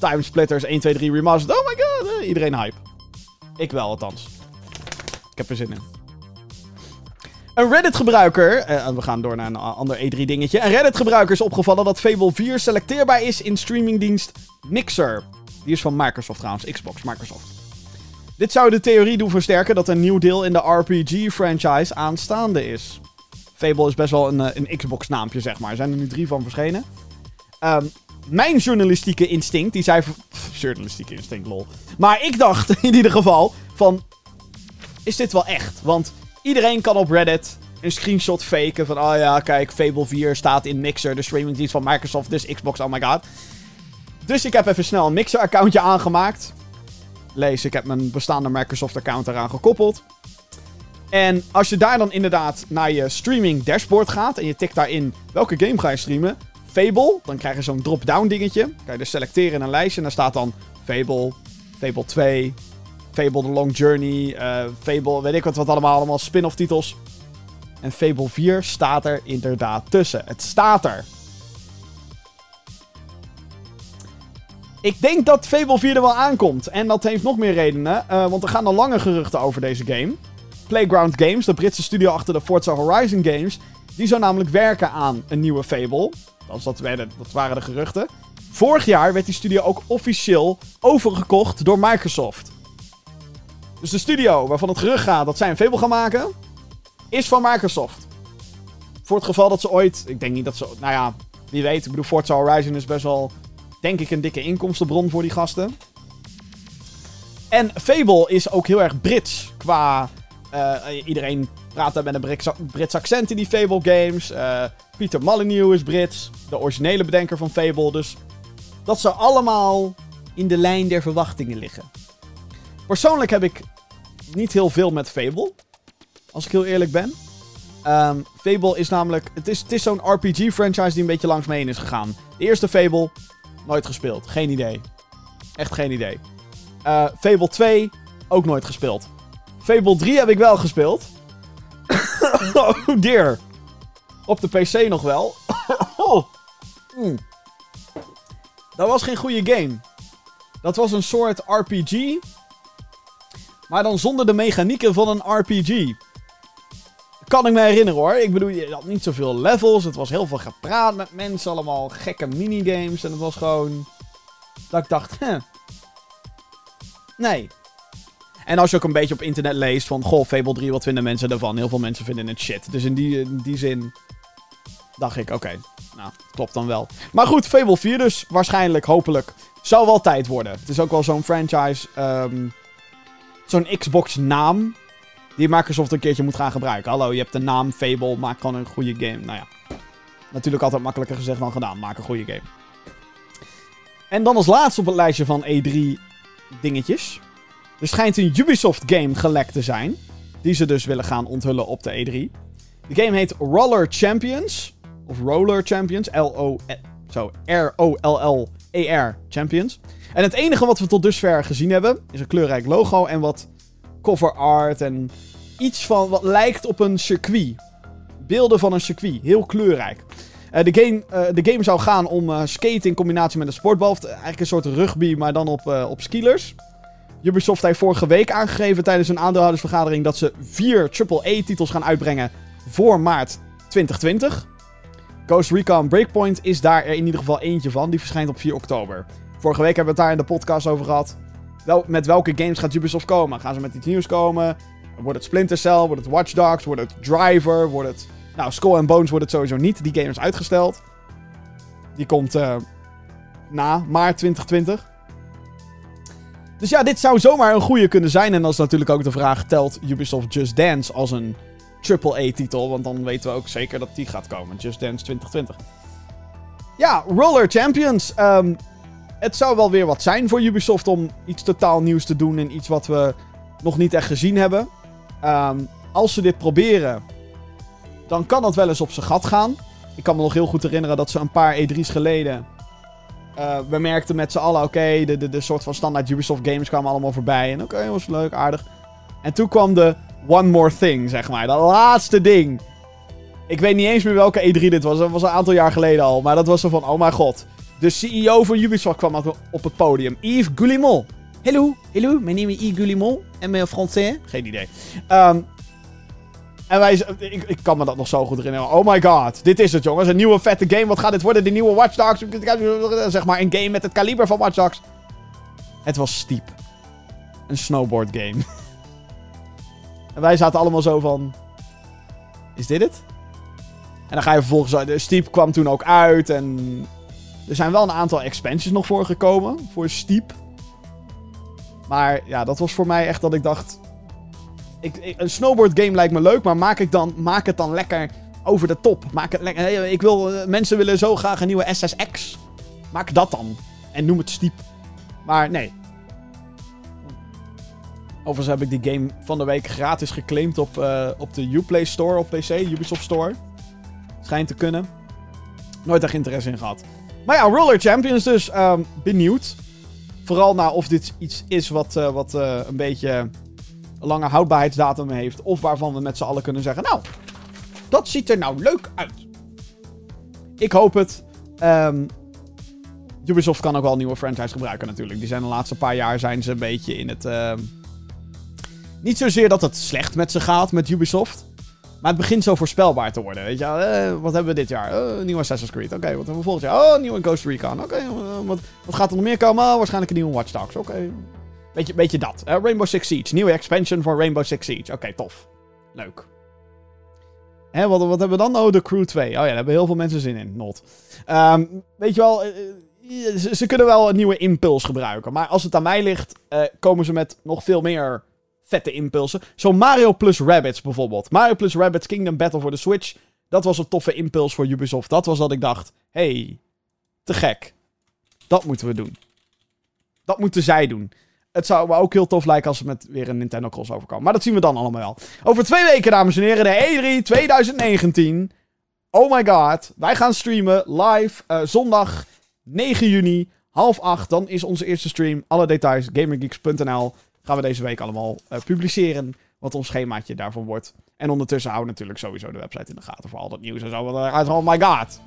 Timesplitters 1, 2, 3 remastered. Oh my god. Uh. Iedereen hype. Ik wel, althans. Ik heb er zin in. Een Reddit-gebruiker, uh, we gaan door naar een ander E3-dingetje. Een Reddit-gebruiker is opgevallen dat Fable 4 selecteerbaar is in streamingdienst Mixer. Die is van Microsoft trouwens, Xbox, Microsoft. Dit zou de theorie doen versterken dat een nieuw deel in de RPG-franchise aanstaande is. Fable is best wel een, eh, Xbox-naampje, zeg maar. Er zijn er nu drie van verschenen. Um, mijn journalistieke instinct, die zei... Journalistieke instinct, lol. Maar ik dacht in ieder geval van... Is dit wel echt? Want iedereen kan op Reddit een screenshot faken van... Oh ja, kijk, Fable 4 staat in Mixer, de streamingdienst van Microsoft, dus Xbox, oh my god. Dus ik heb even snel een Mixer-accountje aangemaakt. Lees, ik heb mijn bestaande Microsoft-account eraan gekoppeld. En als je daar dan inderdaad naar je streaming dashboard gaat en je tikt daarin welke game ga je streamen, Fable, dan krijg je zo'n drop-down dingetje. Kan je dus selecteren in een lijstje en daar staat dan Fable, Fable 2, Fable The Long Journey, uh, Fable, weet ik wat, wat allemaal, allemaal spin-off titels. En Fable 4 staat er inderdaad tussen. Het staat er. Ik denk dat Fable 4 er wel aankomt. En dat heeft nog meer redenen. Uh, want er gaan al lange geruchten over deze game. Playground Games, de Britse studio achter de Forza Horizon games... die zou namelijk werken aan een nieuwe Fable. Dat, dat, dat waren de geruchten. Vorig jaar werd die studio ook officieel overgekocht door Microsoft. Dus de studio waarvan het gerucht gaat dat zij een Fable gaan maken... is van Microsoft. Voor het geval dat ze ooit... Ik denk niet dat ze... Nou ja, wie weet. Ik bedoel, Forza Horizon is best wel denk ik een dikke inkomstenbron voor die gasten. En Fable is ook heel erg Brits qua... Uh, iedereen praat daar met een Brits, accent in die Fable games. Uh, Peter Molyneux is Brits, de originele bedenker van Fable. Dus dat zou allemaal in de lijn der verwachtingen liggen. Persoonlijk heb ik niet heel veel met Fable. Als ik heel eerlijk ben. Um, Fable is namelijk... Het is, het is zo'n RPG-franchise die een beetje langs me heen is gegaan. De eerste Fable Nooit gespeeld. Geen idee. Echt geen idee. Uh, Fable 2, ook nooit gespeeld. Fable 3 heb ik wel gespeeld. oh dear. Op de PC nog wel. oh. mm. Dat was geen goede game. Dat was een soort RPG. Maar dan zonder de mechanieken van een RPG. Kan ik me herinneren hoor. Ik bedoel, je had niet zoveel levels. Het was heel veel gepraat met mensen. Allemaal gekke minigames. En het was gewoon... Dat ik dacht, hè. Nee. En als je ook een beetje op internet leest van... Goh, Fable 3, wat vinden mensen ervan? Heel veel mensen vinden het shit. Dus in die, die zin dacht ik, oké. nou, klopt dan wel. Maar goed, Fable 4 dus. Waarschijnlijk, hopelijk, Zou wel tijd worden. Het is ook wel zo'n franchise. ehm, zo'n Xbox-naam. Die Microsoft een keertje moet gaan gebruiken. Hallo, je hebt de naam Fable. Maak gewoon een goede game. Nou ja. Natuurlijk altijd makkelijker gezegd dan gedaan. Maak een goede game. En dan als laatste op het lijstje van E3 dingetjes. Er schijnt een Ubisoft game gelekt te zijn. Die ze dus willen gaan onthullen op de E3. De game heet Roller Champions. Of Roller Champions. L-O... Zo, R-O-L-L-E-R Champions. En het enige wat we tot dusver gezien hebben... is een kleurrijk logo en wat cover art en iets van wat lijkt op een circuit. Beelden van een circuit. Heel kleurrijk. Eh, de, game, eh, de game zou gaan om eh, skaten in combinatie met een sportbal. Eigenlijk een soort rugby, maar dan op, op skilers. Ubisoft heeft vorige week aangegeven tijdens een aandeelhoudersvergadering dat ze vier AAA-titels gaan uitbrengen voor maart 2020. Ghost Recon Breakpoint is daar er in ieder geval eentje van. Die verschijnt op 4 oktober. Vorige week hebben we het daar in de podcast over gehad. Wel, met welke games gaat Ubisoft komen? Gaan ze met iets nieuws komen? Wordt het Splinter Cell? Wordt het Watch Dogs? Wordt het Driver? Wordt het... Nou, Skull and Bones wordt het sowieso niet. Die game is uitgesteld. Die komt eh, na maart 2020. Dus ja, dit zou zomaar een goede kunnen zijn. En dan is natuurlijk ook de vraag: telt Ubisoft Just Dance als een AAA-titel? Want dan weten we ook zeker dat die gaat komen. Just Dance 2020. Ja, Roller Champions. Ehm, het zou wel weer wat zijn voor Ubisoft om iets totaal nieuws te doen. En iets wat we nog niet echt gezien hebben. Ehm, als ze dit proberen, dan kan dat wel eens op zijn gat gaan. Ik kan me nog heel goed herinneren dat ze een paar E3's geleden. eh, we merkten met z'n allen, oké, de, de, de soort van standaard Ubisoft games kwamen allemaal voorbij. En oké, was leuk, aardig. En toen kwam de One More Thing, zeg maar. Dat laatste ding. Ik weet niet eens meer welke E3 dit was. Dat was een aantal jaar geleden al. Maar dat was zo van, oh mijn god. De CEO van Ubisoft kwam op het podium. Yves Goulimont. Hello, hello, mijn naam is Yves Goulimont. En mijn français? Geen idee. Ehm, en wij, ik, ik kan me dat nog zo goed herinneren. Oh my god, dit is het jongens. Een nieuwe vette game. Wat gaat dit worden? De nieuwe Watch Dogs. Zeg maar een game met het kaliber van Watch Dogs. Het was Steep. Een snowboard game. en wij zaten allemaal zo van... Is dit het? En dan ga je vervolgens... De Steep kwam toen ook uit en... Er zijn wel een aantal expansions nog voor gekomen. Voor Steep. Maar ja, dat was voor mij echt dat ik dacht... Ik, een snowboard game lijkt me leuk, maar maak, ik dan, maak het dan lekker over de top. Maak het lekker. Ik wil, eh, mensen willen zo graag een nieuwe SSX. Maak dat dan. En noem het Steep. Maar nee. Overigens heb ik die game van de week gratis geclaimd op, eh, op de Uplay Store op PC, Ubisoft Store. Schijnt te kunnen. Nooit echt interesse in gehad. Maar ja, Roller Champions dus. ehm, benieuwd. Vooral naar of dit iets is wat, eh, wat eh, een beetje een lange houdbaarheidsdatum heeft. Of waarvan we met z'n allen kunnen zeggen: Nou, dat ziet er nou leuk uit. Ik hoop het. Ehm, Ubisoft kan ook wel nieuwe franchise gebruiken natuurlijk. Die zijn de laatste paar jaar zijn ze een beetje in het... ehm, Niet zozeer dat het slecht met ze gaat met Ubisoft. Maar het begint zo voorspelbaar te worden. Weet je. Eh, wat hebben we dit jaar? Een nieuwe Assassin's Creed. Oké, wat hebben we volgend jaar? Oh, nieuwe Ghost Recon. Oké, eh, wat, wat gaat er nog meer komen? Oh, waarschijnlijk een nieuwe Watch Dogs. Oké. Beetje, beetje dat. Eh, Rainbow Six Siege. Nieuwe expansion voor Rainbow Six Siege. Oké, tof. Leuk. Hè, wat, wat hebben we dan? Oh, de Crew 2. Oh ja, daar hebben heel veel mensen zin in. Not. Ehm, weet je wel, eh, ze, kunnen wel een nieuwe impuls gebruiken. Maar als het aan mij ligt, komen ze met nog veel meer vette impulsen. Zo Mario plus Rabbids bijvoorbeeld. Mario plus Rabbids Kingdom Battle voor de Switch. Dat was een toffe impuls voor Ubisoft. Dat was dat ik dacht, hey, te gek. Dat moeten we doen. Dat moeten zij doen. Het zou me ook heel tof lijken als ze met weer een Nintendo crossover komen. Maar dat zien we dan allemaal wel. Over twee weken, dames en heren, de E3 2019. Oh my god. Wij gaan streamen live eh, zondag 9 juni, half 8. Dan is onze eerste stream. Alle details, gamergeeks.nl. Gaan we deze week allemaal eh, publiceren. Wat ons schemaatje daarvan wordt. En ondertussen houden we natuurlijk sowieso de website in de gaten voor al dat nieuws en zo. Want, eh, oh my god.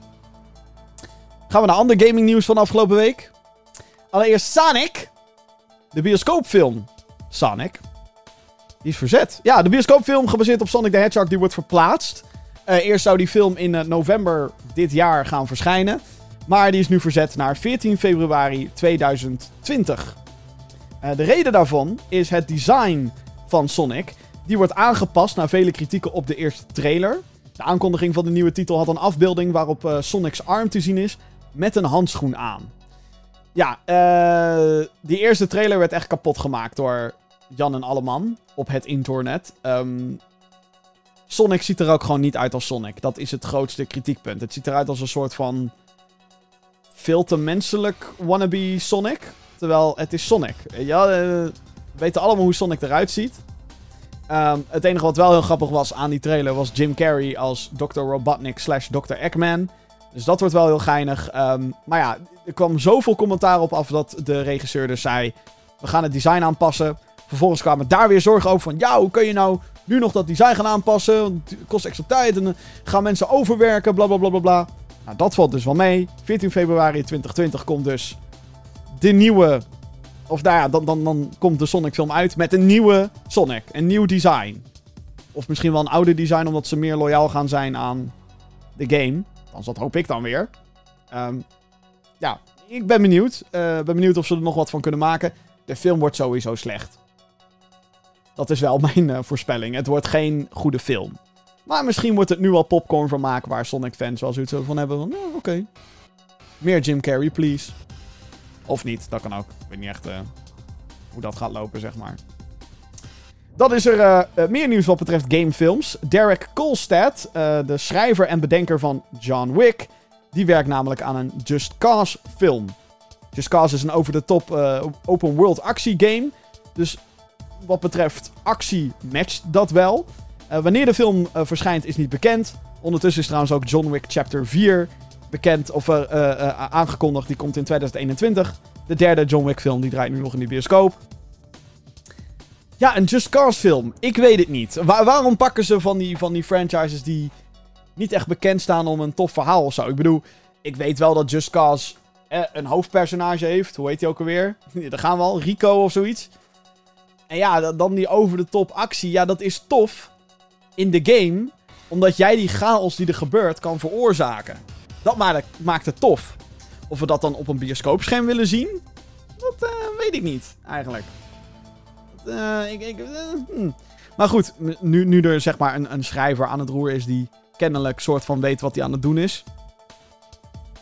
Gaan we naar ander gaming nieuws van afgelopen week. Allereerst Sonic. De bioscoopfilm Sonic. Die is verzet. Ja, de bioscoopfilm gebaseerd op Sonic the Hedgehog die wordt verplaatst. Eh, eerst zou die film in november dit jaar gaan verschijnen. Maar die is nu verzet naar 14 februari 2020. Eh, de reden daarvan is het design van Sonic. Die wordt aangepast naar vele kritieken op de eerste trailer. De aankondiging van de nieuwe titel had een afbeelding waarop eh, Sonic's arm te zien is met een handschoen aan. Ja, uh, die eerste trailer werd echt kapot gemaakt door Jan en Alleman op het internet. Um, Sonic ziet er ook gewoon niet uit als Sonic. Dat is het grootste kritiekpunt. Het ziet eruit als een soort van veel te menselijk wannabe Sonic. Terwijl het is Sonic. Ja, uh, we weten allemaal hoe Sonic eruit ziet. Um, het enige wat wel heel grappig was aan die trailer was Jim Carrey als Dr. Robotnik slash Dr. Eggman. Dus dat wordt wel heel geinig. Um, maar ja, er kwam zoveel commentaar op af dat de regisseur dus zei... We gaan het design aanpassen. Vervolgens kwamen daar weer zorgen over van... Ja, hoe kun je nou nu nog dat design gaan aanpassen? Want het kost extra tijd en dan gaan mensen overwerken, bla bla bla bla bla. Nou, dat valt dus wel mee. 14 februari 2020 komt dus de nieuwe... Of nou ja, dan, dan, dan komt de Sonic film uit met een nieuwe Sonic. Een nieuw design. Of misschien wel een oude design, omdat ze meer loyaal gaan zijn aan de game. Althans, dat hoop ik dan weer. Um, ja, ik ben benieuwd. Uh, ben benieuwd of ze er nog wat van kunnen maken. De film wordt sowieso slecht. Dat is wel mijn uh, voorspelling. Het wordt geen goede film. Maar misschien wordt het nu al popcorn van maken waar Sonic-fans wel zoiets van hebben. Van, oké. Meer Jim Carrey, please. Of niet, dat kan ook. Ik weet niet echt uh, hoe dat gaat lopen, zeg maar. Dan is er uh, meer nieuws wat betreft gamefilms. Derek Kolstad, de schrijver en bedenker van John Wick, die werkt namelijk aan een Just Cause film. Just Cause is een over-the-top open world actiegame. Dus wat betreft actie matcht dat wel. Wanneer de film verschijnt is niet bekend. Ondertussen is trouwens ook John Wick Chapter 4 bekend of aangekondigd. Die komt in 2021. De derde John Wick film die draait nu nog in de bioscoop. Ja, een Just Cause film. Ik weet het niet. waarom pakken ze van die, van die franchises die niet echt bekend staan om een tof verhaal of zo. Ik bedoel, ik weet wel dat Just Cause eh, een hoofdpersonage heeft. Hoe heet hij ook alweer? Daar gaan we al. Rico of zoiets. En ja, dan die over-de-top actie. Ja, dat is tof in de game. Omdat jij die chaos die er gebeurt kan veroorzaken. Dat maakt het tof. Of we dat dan op een bioscoopscherm willen zien? Dat uh, weet ik niet, eigenlijk. Uh, ik, ik, uh, hmm. Maar goed, nu, nu er zeg maar een, een schrijver aan het roer is die kennelijk soort van weet wat hij aan het doen is.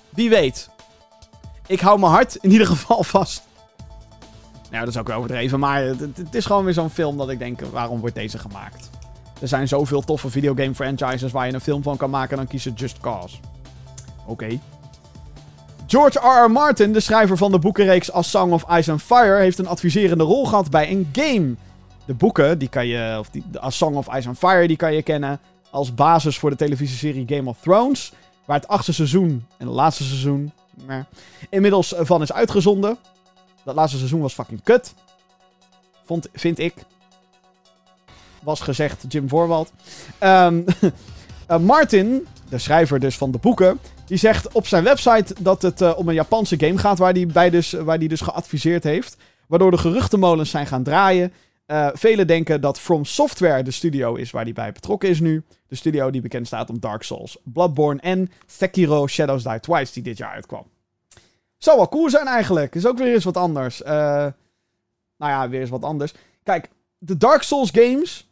Wie weet. Ik hou mijn hart in ieder geval vast. Nou, dat is ook wel overdreven, maar het, het is gewoon weer zo'n film dat ik denk, waarom wordt deze gemaakt? Er zijn zoveel toffe videogame franchises waar je een film van kan maken, dan kies je Just Cause. Oké. George R.R. Martin, de schrijver van de boekenreeks A Song of Ice and Fire, heeft een adviserende rol gehad bij een game. De boeken, die kan je, of die, A Song of Ice and Fire, die kan je kennen als basis voor de televisieserie Game of Thrones. Waar het achtste seizoen en het laatste seizoen inmiddels van is uitgezonden. Dat laatste seizoen was fucking kut. Vond, vind ik. Was gezegd Jim Voorwald. Um, Martin, de schrijver dus van de boeken, die zegt op zijn website dat het uh, om een Japanse game gaat waar hij bij dus, waar die dus geadviseerd heeft. Waardoor de geruchtenmolens zijn gaan draaien. Uh, velen denken dat From Software de studio is waar hij bij betrokken is nu. De studio die bekend staat om Dark Souls, Bloodborne en Sekiro Shadows Die Twice die dit jaar uitkwam. Zou wel cool zijn eigenlijk. Is ook weer eens wat anders. Uh, nou ja, weer eens wat anders. Kijk, de Dark Souls games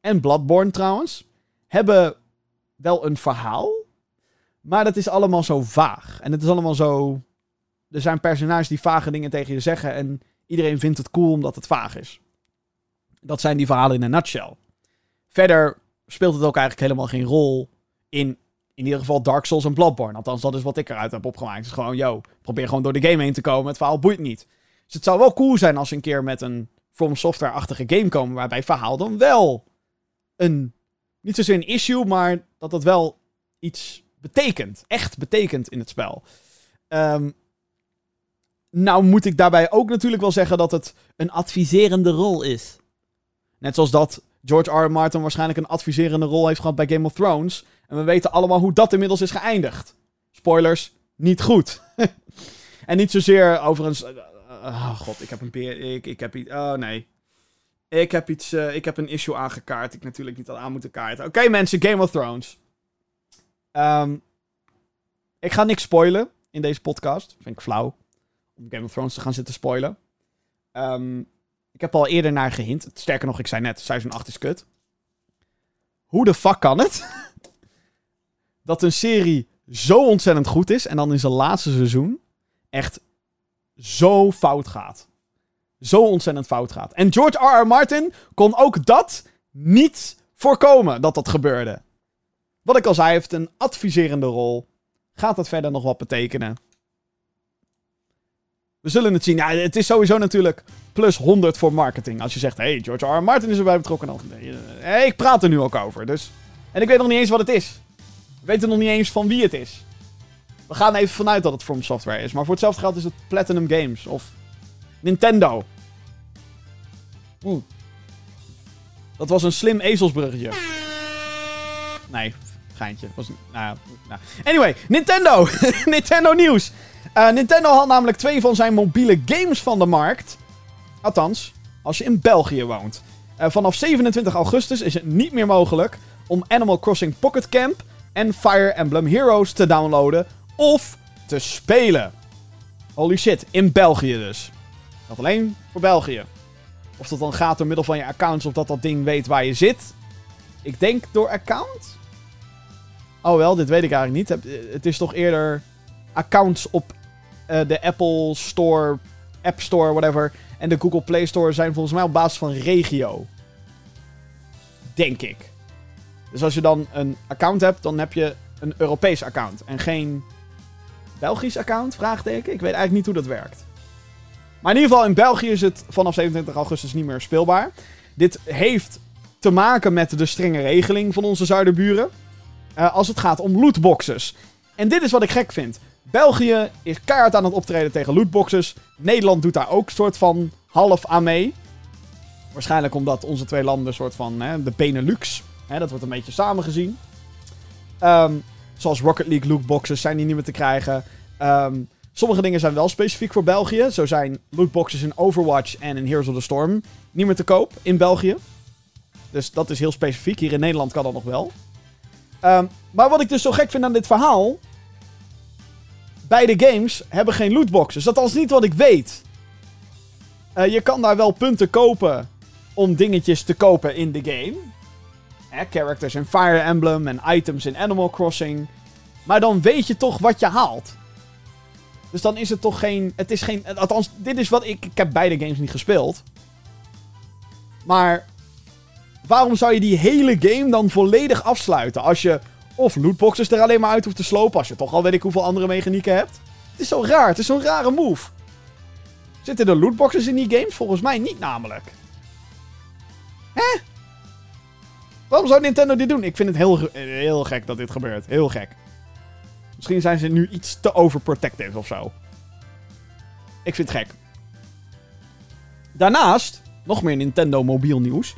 en Bloodborne trouwens hebben wel een verhaal. Maar dat is allemaal zo vaag. En het is allemaal zo... Er zijn personages die vage dingen tegen je zeggen en iedereen vindt het cool omdat het vaag is. Dat zijn die verhalen in een nutshell. Verder speelt het ook eigenlijk helemaal geen rol in, in ieder geval Dark Souls en Bloodborne. Althans, dat is wat ik eruit heb opgemaakt. Het is gewoon, yo, probeer gewoon door de game heen te komen. Het verhaal boeit niet. Dus het zou wel cool zijn als ze een keer met een From Software-achtige game komen, waarbij verhaal dan wel een, niet zozeer een issue, maar dat dat wel iets betekent. Echt betekent in het spel. Um, nou moet ik daarbij ook natuurlijk wel zeggen dat het een adviserende rol is. Net zoals dat George R. Martin waarschijnlijk een adviserende rol heeft gehad bij Game of Thrones. En we weten allemaal hoe dat inmiddels is geëindigd. Spoilers, niet goed. en niet zozeer overigens... Uh, oh god, ik heb een... Ik, ik heb iets... Oh nee. Ik heb iets... Uh, ik heb een issue aangekaart. Ik natuurlijk niet al aan moeten kaarten. Oké mensen, Game of Thrones. Um, ik ga niks spoilen in deze podcast. Vind ik flauw. Om Game of Thrones te gaan zitten spoilen. Um, ik heb al eerder naar gehint. Sterker nog, ik zei net, seizoen 8 is kut. Hoe de fuck kan het? dat een serie zo ontzettend goed is en dan in zijn laatste seizoen echt zo fout gaat. Zo ontzettend fout gaat. En George R.R. Martin kon ook dat niet voorkomen dat dat gebeurde. Wat ik al zei, heeft een adviserende rol. Gaat dat verder nog wat betekenen? We zullen het zien. Ja, het is sowieso natuurlijk plus 100 voor marketing. Als je zegt, hey, George R. Martin is erbij betrokken. Dan, hey, ik praat er nu ook over. Dus. En ik weet nog niet eens wat het is. We weten nog niet eens van wie het is. We gaan even vanuit dat het From Software is. Maar voor hetzelfde geld is het Platinum Games. Of Nintendo. Oeh. Dat was een slim ezelsbruggetje. Nee, geintje. Was, nou, nou. Anyway, Nintendo. Nintendo nieuws. Uh, Nintendo had namelijk twee van zijn mobiele games van de markt. Althans, als je in België woont. Uh, vanaf 27 augustus is het niet meer mogelijk om Animal Crossing Pocket Camp en Fire Emblem Heroes te downloaden of te spelen. Holy shit, in België dus. Dat alleen voor België. Of dat dan gaat door middel van je accounts of dat dat ding weet waar je zit. Ik denk door account? Oh wel, dit weet ik eigenlijk niet. Het is toch eerder accounts op uh, de Apple Store, App Store, whatever. En de Google Play Store zijn volgens mij op basis van regio. Denk ik. Dus als je dan een account hebt, dan heb je een Europees account. En geen Belgisch account? Vraagteken. Ik weet eigenlijk niet hoe dat werkt. Maar in ieder geval, in België is het vanaf 27 augustus niet meer speelbaar. Dit heeft te maken met de strenge regeling van onze zuiderburen. Uh, als het gaat om lootboxes. En dit is wat ik gek vind. België is keihard aan het optreden tegen lootboxes. Nederland doet daar ook soort van half aan mee. Waarschijnlijk omdat onze twee landen soort van hè, de Benelux. Hè, dat wordt een beetje samengezien. Um, zoals Rocket League lootboxes zijn die niet meer te krijgen. Um, sommige dingen zijn wel specifiek voor België. Zo zijn lootboxes in Overwatch en in Heroes of the Storm niet meer te koop in België. Dus dat is heel specifiek. Hier in Nederland kan dat nog wel. Um, maar wat ik dus zo gek vind aan dit verhaal beide games hebben geen lootboxes. Dat is niet wat ik weet. Uh, je kan daar wel punten kopen om dingetjes te kopen in de game. Characters in Fire Emblem en items in Animal Crossing. Maar dan weet je toch wat je haalt. Dus dan is het toch geen. Het is geen. Althans, dit is wat ik. Ik heb beide games niet gespeeld. Maar. Waarom zou je die hele game dan volledig afsluiten? Als je of lootboxes er alleen maar uit hoeft te slopen. Als je toch al weet ik hoeveel andere mechanieken hebt. Het is zo raar. Het is zo'n rare move. Zitten er lootboxes in die games? Volgens mij niet namelijk. Hè? Waarom zou Nintendo dit doen? Ik vind het heel, heel gek dat dit gebeurt. Heel gek. Misschien zijn ze nu iets te overprotective of zo. Ik vind het gek. Daarnaast, nog meer Nintendo mobiel nieuws.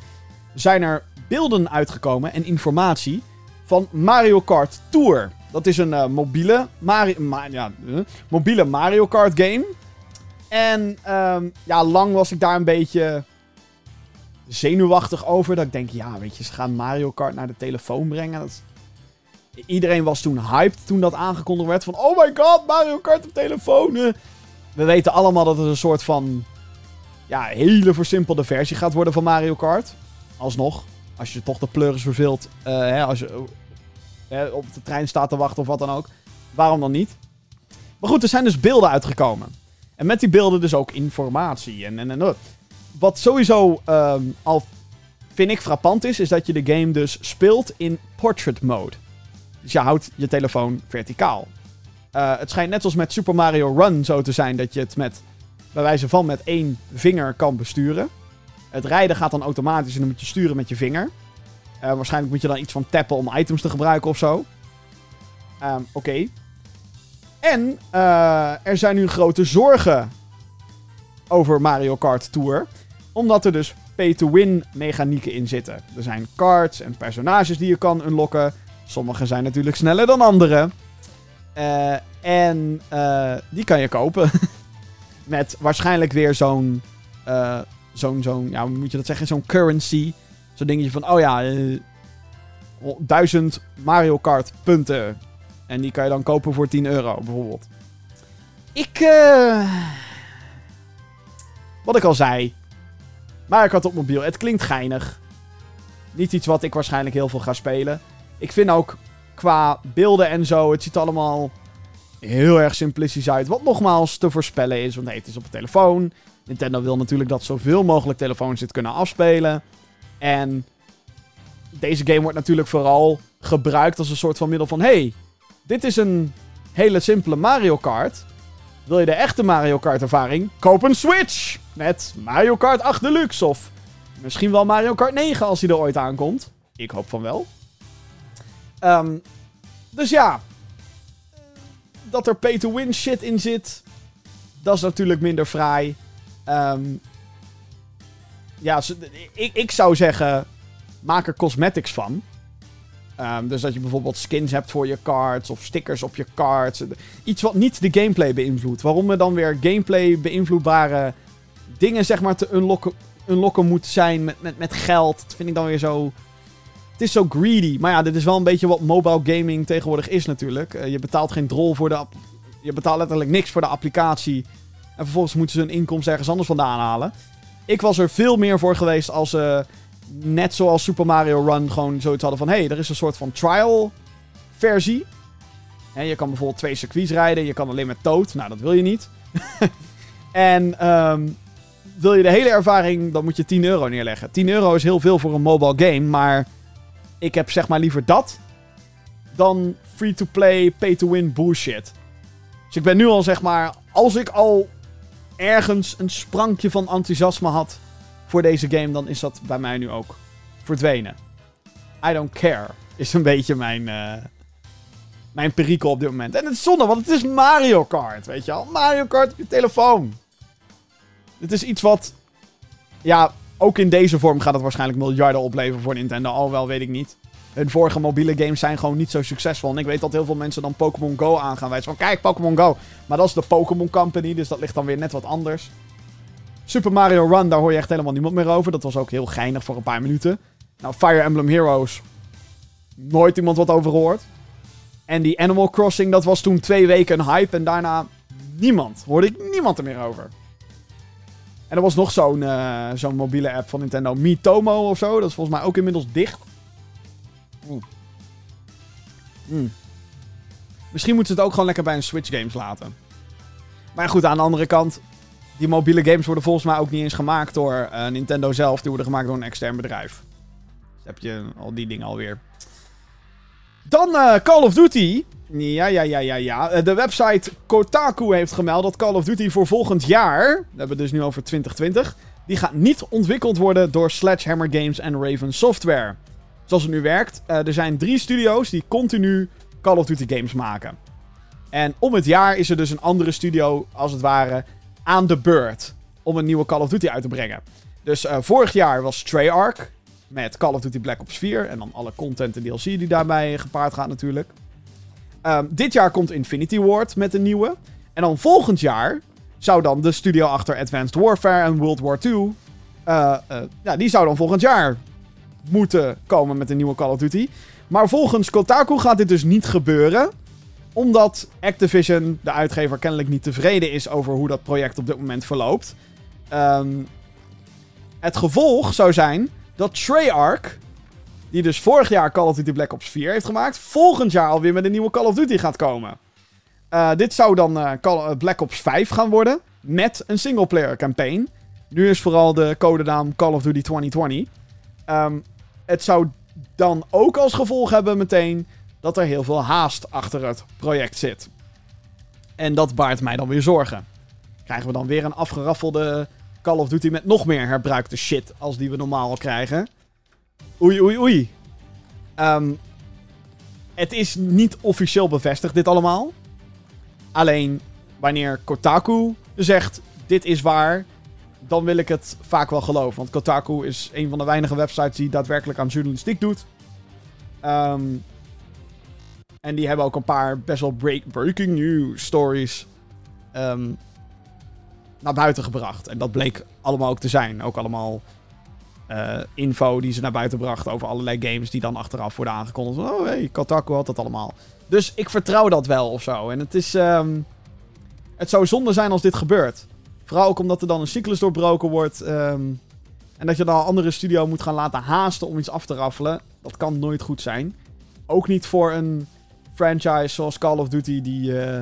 Zijn er beelden uitgekomen en informatie van Mario Kart Tour. Dat is een uh, mobiele, Mario, ja, uh, mobiele Mario Kart game. En um, ja, lang was ik daar een beetje zenuwachtig over. Dat ik denk, ja, weet je, ze gaan Mario Kart naar de telefoon brengen. Dat... Iedereen was toen hyped toen dat aangekondigd werd. Van, oh my god, Mario Kart op telefoon. We weten allemaal dat het een soort van... Ja, hele versimpelde versie gaat worden van Mario Kart. Alsnog, als je toch de pleuris verveelt. Hè, als je op de trein staat te wachten of wat dan ook. Waarom dan niet? Maar goed, er zijn dus beelden uitgekomen. En met die beelden dus ook informatie. En, en, en wat sowieso um, al vind ik frappant is, is dat je de game dus speelt in portrait mode. Dus je houdt je telefoon verticaal. Het schijnt net als met Super Mario Run zo te zijn dat je het met, bij wijze van met één vinger kan besturen. Het rijden gaat dan automatisch en dan moet je sturen met je vinger. Uh, waarschijnlijk moet je dan iets van tappen om items te gebruiken of zo. Um, Oké. En uh, er zijn nu grote zorgen over Mario Kart Tour. Omdat er dus pay-to-win mechanieken in zitten. Er zijn cards en personages die je kan unlocken. Sommige zijn natuurlijk sneller dan andere. Uh, en die kan je kopen. Met waarschijnlijk weer zo'n... zo'n, zo'n, ja, moet je dat zeggen? Zo'n currency Zo'n dingetje van, oh ja, uh, 1000 Mario Kart punten. En die kan je dan kopen voor 10 euro, bijvoorbeeld. Ik, uh, wat ik al zei. Mario Kart op mobiel, het klinkt geinig. Niet iets wat ik waarschijnlijk heel veel ga spelen. Ik vind ook qua beelden en zo, het ziet allemaal heel erg simplistisch uit. Wat nogmaals te voorspellen is, want nee, het is op een telefoon. Nintendo wil natuurlijk dat zoveel mogelijk telefoons dit kunnen afspelen. En deze game wordt natuurlijk vooral gebruikt als een soort van middel van... Hey, dit is een hele simpele Mario Kart. Wil je de echte Mario Kart ervaring? Koop een Switch! Met Mario Kart 8 Deluxe of misschien wel Mario Kart 9 als hij er ooit aankomt. Ik hoop van wel. Ehm, dus ja, dat er pay-to-win shit in zit, dat is natuurlijk minder fraai. Ehm, ja, ik, ik zou zeggen, maak er cosmetics van. Ehm, dus dat je bijvoorbeeld skins hebt voor je cards of stickers op je cards. Iets wat niet de gameplay beïnvloedt. Waarom er dan weer gameplay beïnvloedbare dingen zeg maar te unlocken, unlocken moet zijn met, met, met geld. Dat vind ik dan weer zo... Het is zo greedy. Maar ja, dit is wel een beetje wat mobile gaming tegenwoordig is natuurlijk. Uh, je betaalt geen drol voor de... Je betaalt letterlijk niks voor de applicatie. En vervolgens moeten ze hun inkomsten ergens anders vandaan halen. Ik was er veel meer voor geweest als ze, net zoals Super Mario Run, gewoon zoiets hadden van... Hé, hey, er is een soort van trial versie. En je kan bijvoorbeeld twee circuits rijden. Je kan alleen met Toad. Nou, dat wil je niet. en um, wil je de hele ervaring, dan moet je 10 euro neerleggen. 10 euro is heel veel voor een mobile game, maar ik heb zeg maar liever dat dan free-to-play, pay-to-win bullshit. Dus ik ben nu al zeg maar, als ik al ergens een sprankje van enthousiasme had voor deze game, dan is dat bij mij nu ook verdwenen. I don't care, is een beetje mijn, uh, mijn perikel op dit moment. En het is zonde, want het is Mario Kart, weet je al. Mario Kart op je telefoon. Dit is iets wat. Ja, ook in deze vorm gaat het waarschijnlijk miljarden opleveren voor Nintendo. Alhoewel, weet ik niet. Hun vorige mobiele games zijn gewoon niet zo succesvol. En ik weet dat heel veel mensen dan Pokémon Go aangaan. Wijzen van, kijk, Pokémon Go. Maar dat is de Pokémon Company, dus dat ligt dan weer net wat anders. Super Mario Run, daar hoor je echt helemaal niemand meer over. Dat was ook heel geinig voor een paar minuten. Nou, Fire Emblem Heroes. Nooit iemand wat over gehoord. En die Animal Crossing, dat was toen twee weken een hype. En daarna niemand. Hoorde ik niemand er meer over. En er was nog zo'n uh, zo'n mobiele app van Nintendo, Miitomo of zo. Dat is volgens mij ook inmiddels dicht. Mm. Misschien moeten ze het ook gewoon lekker bij een Switch games laten. Maar goed, aan de andere kant, die mobiele games worden volgens mij ook niet eens gemaakt door uh, Nintendo zelf. Die worden gemaakt door een extern bedrijf. Dus heb je al die dingen alweer. Dan uh, Call of Duty. Ja, ja, ja, ja, ja. Eh, de website Kotaku heeft gemeld dat Call of Duty voor volgend jaar, we hebben het dus nu over 2020, die gaat niet ontwikkeld worden door Sledgehammer Games en Raven Software. Zoals het nu werkt, uh, er zijn drie studio's die continu Call of Duty games maken. En om het jaar is er dus een andere studio, als het ware, aan de beurt om een nieuwe Call of Duty uit te brengen. Dus uh, vorig jaar was Treyarch met Call of Duty Black Ops 4 en dan alle content en DLC die daarbij gepaard gaat natuurlijk. Um, dit jaar komt Infinity Ward met een nieuwe. En dan volgend jaar zou dan de studio achter Advanced Warfare en World War II... Uh, uh, ja, die zou dan volgend jaar moeten komen met een nieuwe Call of Duty. Maar volgens Kotaku gaat dit dus niet gebeuren. Omdat Activision, de uitgever, kennelijk niet tevreden is over hoe dat project op dit moment verloopt. Um, het gevolg zou zijn dat Treyarch die dus vorig jaar Call of Duty Black Ops 4 heeft gemaakt. Volgend jaar alweer met een nieuwe Call of Duty gaat komen. Uh, dit zou dan uh, Call, uh, Black Ops 5 gaan worden. Met een singleplayer campaign. Nu is vooral de codenaam Call of Duty 2020. Um, het zou dan ook als gevolg hebben meteen dat er heel veel haast achter het project zit. En dat baart mij dan weer zorgen. Krijgen we dan weer een afgeraffelde Call of Duty met nog meer herbruikte shit als die we normaal krijgen? Oei, oei, oei. Um, het is niet officieel bevestigd, dit allemaal. Alleen wanneer Kotaku zegt: dit is waar, dan wil ik het vaak wel geloven. Want Kotaku is een van de weinige websites die daadwerkelijk aan journalistiek doet. Um, en die hebben ook een paar best wel break breaking news stories um, naar buiten gebracht. En dat bleek allemaal ook te zijn. Ook allemaal uh, info die ze naar buiten bracht over allerlei games die dan achteraf worden aangekondigd. Oh, hey, Kotaku had dat allemaal. Dus ik vertrouw dat wel of zo. En het is. Um, het zou zonde zijn als dit gebeurt. Vooral ook omdat er dan een cyclus doorbroken wordt. Um, en dat je dan een andere studio moet gaan laten haasten om iets af te raffelen. Dat kan nooit goed zijn. Ook niet voor een franchise zoals Call of Duty die uh,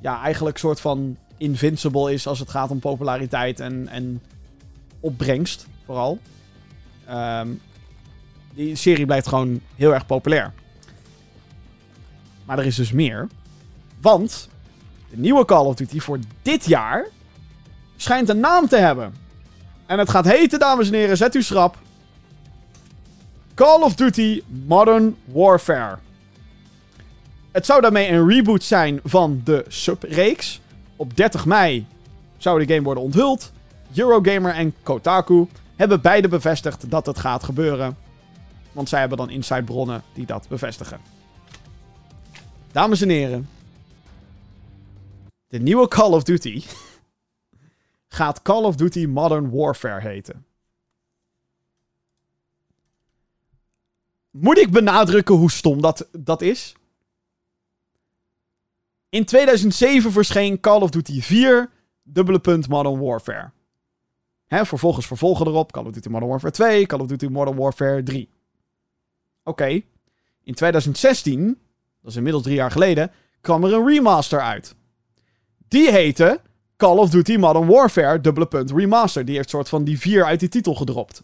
ja, eigenlijk soort van invincible is als het gaat om populariteit en, en opbrengst, vooral. Ehm, die serie blijft gewoon heel erg populair. Maar er is dus meer. Want de nieuwe Call of Duty voor dit jaar schijnt een naam te hebben. En het gaat heten, dames en heren, zet u schrap. Call of Duty Modern Warfare. Het zou daarmee een reboot zijn van de subreeks. Op 30 mei zou de game worden onthuld. Eurogamer en Kotaku hebben beide bevestigd dat het gaat gebeuren. Want zij hebben dan inside bronnen die dat bevestigen. Dames en heren. De nieuwe Call of Duty gaat Call of Duty Modern Warfare heten. Moet ik benadrukken hoe stom dat, dat is? In 2007 verscheen Call of Duty 4, dubbele punt Modern Warfare. Hè, vervolgens vervolgen erop Call of Duty Modern Warfare 2, Call of Duty Modern Warfare 3. Oké, in 2016, dat is inmiddels drie jaar geleden, kwam er een remaster uit. Die heette Call of Duty Modern Warfare, dubbele punt remaster. Die heeft soort van die 4 uit die titel gedropt.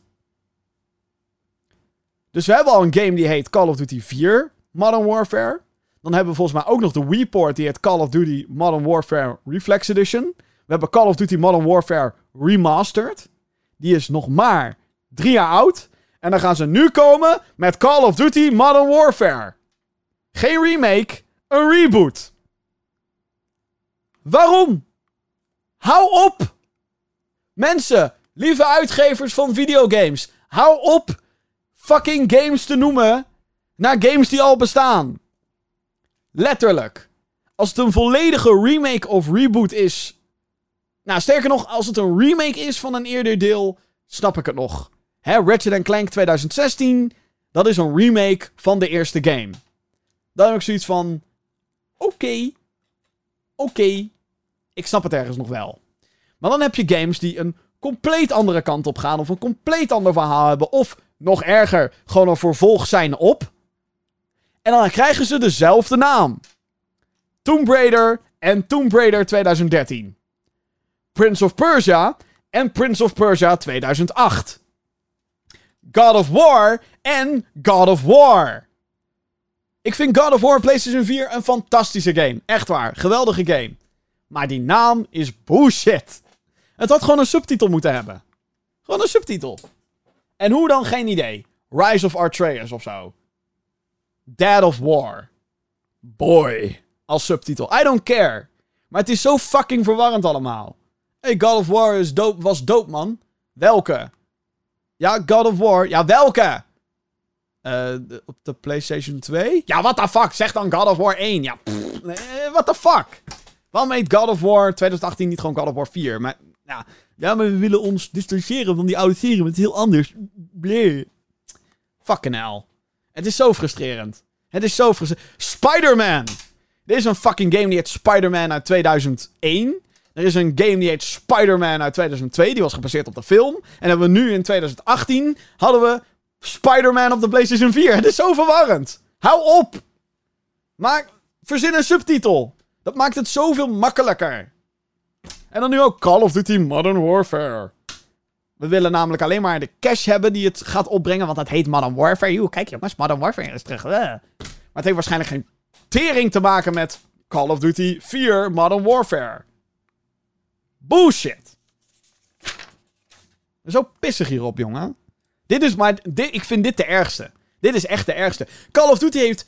Dus we hebben al een game die heet Call of Duty 4 Modern Warfare. Dan hebben we volgens mij ook nog de Wii-port die heet Call of Duty Modern Warfare Reflex Edition. We hebben Call of Duty Modern Warfare Remastered. Die is nog maar drie jaar oud. En dan gaan ze nu komen met Call of Duty Modern Warfare. Geen remake, een reboot. Waarom? Hou op! Mensen, lieve uitgevers van videogames, hou op fucking games te noemen naar games die al bestaan. Letterlijk. Als het een volledige remake of reboot is. Nou, sterker nog, als het een remake is van een eerder deel, snap ik het nog. Hè, Ratchet Clank 2016, dat is een remake van de eerste game. Dan heb ik zoiets van. Oké. Oké. Ik snap het ergens nog wel. Maar dan heb je games die een compleet andere kant op gaan. Of een compleet ander verhaal hebben. Of nog erger, gewoon een vervolg zijn op. En dan krijgen ze dezelfde naam. Tomb Raider en Tomb Raider 2013. Prince of Persia en Prince of Persia 2008. God of War en God of War. Ik vind God of War PlayStation 4 een fantastische game. Echt waar, geweldige game. Maar die naam is bullshit. Het had gewoon een subtitel moeten hebben. Gewoon een subtitel. En hoe dan? Geen idee. Rise of Artreus of zo. Dead of War. Boy. Als subtitel. I don't care. Maar het is zo fucking verwarrend allemaal. Hey, God of War is dope, was dope, man. Welke? Ja, God of War. Ja, welke? Uh, op de PlayStation 2? Ja, what the fuck? Zeg dan God of War 1. Ja, pff, what the fuck? Waarom heet God of War 2018 niet gewoon God of War 4? Maar, ja, ja, maar we willen ons distancieren van die oude serie, want het is heel anders. Blee. Fucking hell. Het is zo frustrerend. Het is zo frustrerend. Spider-Man! Dit is een fucking game die heet Spider-Man uit 2001. Er is een game die heet Spider-Man uit 2002. Die was gebaseerd op de film. En hebben we nu in 2018 hadden we Spider-Man op de PlayStation 4. Het is zo verwarrend. Hou op! Maak, verzin een subtitel. Dat maakt het zoveel makkelijker. En dan nu ook Call of Duty Modern Warfare. We willen namelijk alleen maar de cash hebben die het gaat opbrengen. Want dat heet Modern Warfare. Joe, kijk jongens, Modern Warfare is terug. Maar het heeft waarschijnlijk geen tering te maken met Call of Duty 4 Modern Warfare. Bullshit. Zo pissig hierop, jongen. Dit is maar... Dit, ik vind dit de ergste. Dit is echt de ergste. Call of Duty heeft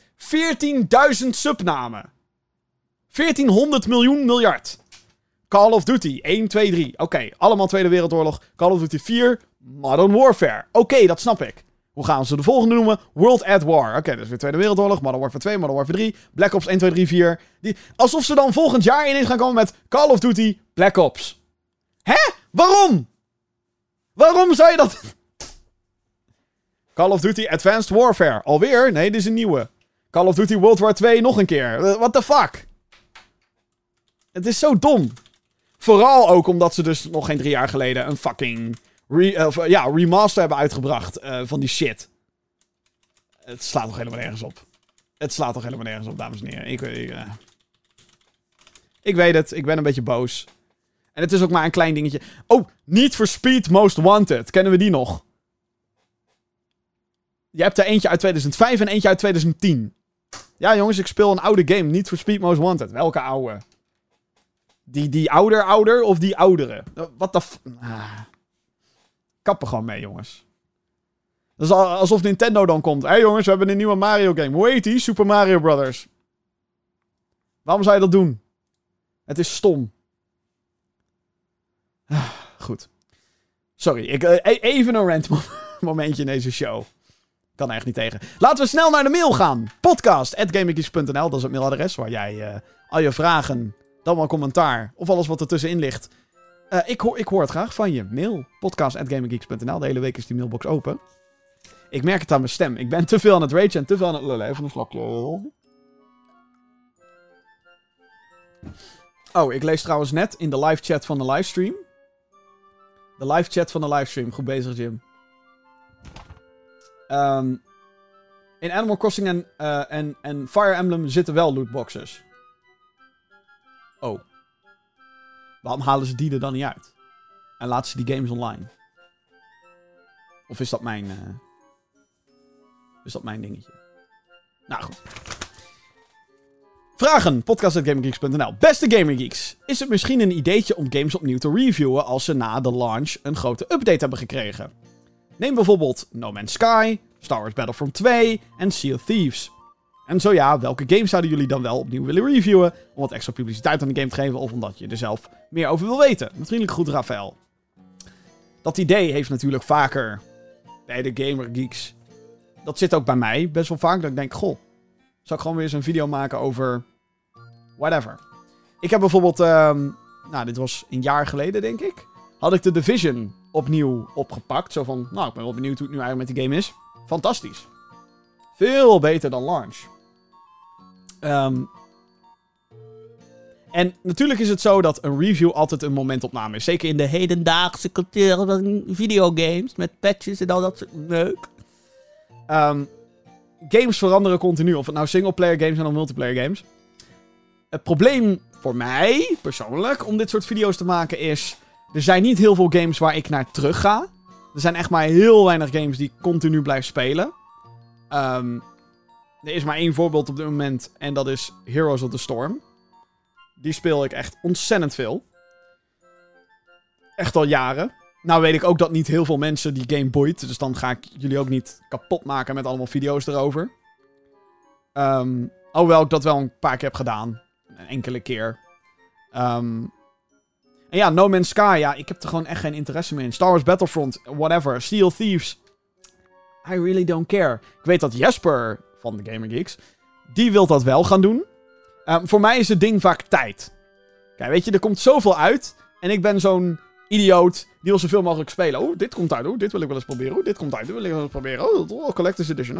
14.000 subnamen. 1400 miljoen miljard. Call of Duty 1, 2, 3. Oké, allemaal Tweede Wereldoorlog. Call of Duty 4, Modern Warfare. Oké, dat snap ik. Hoe gaan ze de volgende noemen? World at War. Oké, dat is weer Tweede Wereldoorlog. Modern Warfare 2, Modern Warfare 3. Black Ops 1, 2, 3, 4. Die, alsof ze dan volgend jaar ineens gaan komen met Call of Duty Black Ops. Hè? Waarom? Waarom zou je dat... Call of Duty Advanced Warfare. Alweer? Nee, dit is een nieuwe. Call of Duty World War 2 nog een keer. What the fuck? Het is zo dom. Vooral ook omdat ze dus nog geen drie jaar geleden een fucking re, uh, ja, remaster hebben uitgebracht uh, van die shit. Het slaat toch helemaal nergens op. Het slaat toch helemaal nergens op, dames en heren. Ik, ik. Ik weet het, ik ben een beetje boos. En het is ook maar een klein dingetje. Oh, niet for Speed Most Wanted. Kennen we die nog? Je hebt er eentje uit 2005 en eentje uit 2010. Ja, jongens, ik speel een oude game. Niet for Speed Most Wanted. Welke oude? Die, die ouder ouder of die oudere? Wat de f... Ah. Kappen gewoon mee, jongens. Dat is alsof Nintendo dan komt. Hé hey jongens, we hebben een nieuwe Mario game. Hoe heet die? Super Mario Brothers. Waarom zou je dat doen? Het is stom. Ah, goed. Sorry, ik, uh, even een rant momentje in deze show. Kan er echt niet tegen. Laten we snel naar de mail gaan. Podcast.gaminggeeks.nl, dat is het mailadres waar jij uh, al je vragen, dan wel commentaar of alles wat er tussenin ligt. Uh, ik, hoor, ik hoor het graag van je. Mail. Podcast.gaminggeeks.nl. De hele week is die mailbox open. Ik merk het aan mijn stem. Ik ben te veel aan het ragen en te veel aan het lullen. Even een slokje. Oh, ik lees trouwens net in de live chat van de livestream. De live chat van de livestream. Goed bezig, Jim. Um, in Animal Crossing en, uh, en, en Fire Emblem zitten wel lootboxes. Oh. Waarom halen ze die er dan niet uit? En laten ze die games online? Of is dat mijn... Uh, is dat mijn dingetje? Nou goed. Vragen. Podcast.gaminggeeks.nl Beste Gaminggeeks. Is het misschien een ideetje om games opnieuw te reviewen als ze na de launch een grote update hebben gekregen? Neem bijvoorbeeld No Man's Sky, Star Wars Battlefront 2 en Sea of Thieves. En zo ja, welke games zouden jullie dan wel opnieuw willen reviewen? Om wat extra publiciteit aan de game te geven of omdat je er zelf meer over wil weten? Met goed, Rafael. Dat idee heeft natuurlijk vaker bij de Gamer Geeks. Dat zit ook bij mij best wel vaak. Dat ik denk, goh, zal ik gewoon weer eens een video maken over whatever. Ik heb bijvoorbeeld, um, nou dit was een jaar geleden denk ik, had ik de Division opnieuw opgepakt. Zo van, nou ik ben wel benieuwd hoe het nu eigenlijk met die game is. Fantastisch. Veel beter dan launch. Um, en natuurlijk is het zo dat een review altijd een momentopname is. Zeker in de hedendaagse cultuur van videogames. Met patches en al dat soort leuk. Um, games veranderen continu. Of het nou singleplayer games zijn of multiplayer games. Het probleem voor mij, persoonlijk, om dit soort video's te maken is... Er zijn niet heel veel games waar ik naar terug ga. Er zijn echt maar heel weinig games die ik continu blijf spelen. Um, er is maar één voorbeeld op dit moment. En dat is Heroes of the Storm. Die speel ik echt ontzettend veel. Echt al jaren. Nou weet ik ook dat niet heel veel mensen die game boeit. Dus dan ga ik jullie ook niet kapot maken met allemaal video's erover. Um, alhoewel ik dat wel een paar keer heb gedaan. Een enkele keer. Um, en ja, No Man's Sky. Ja, ik heb er gewoon echt geen interesse meer in. Star Wars Battlefront. Whatever. Steel Thieves. I really don't care. Ik weet dat Jesper van de Gamer Geeks... Die wil dat wel gaan doen. Um, voor mij is het ding vaak tijd. Kijk, weet je, er komt zoveel uit. En ik ben zo'n idioot die wil zoveel mogelijk spelen. Oh, dit komt uit. Oh, dit wil ik wel eens proberen. Oh, dit komt uit. Wil ik wel eens proberen. Oh, Collector's Edition.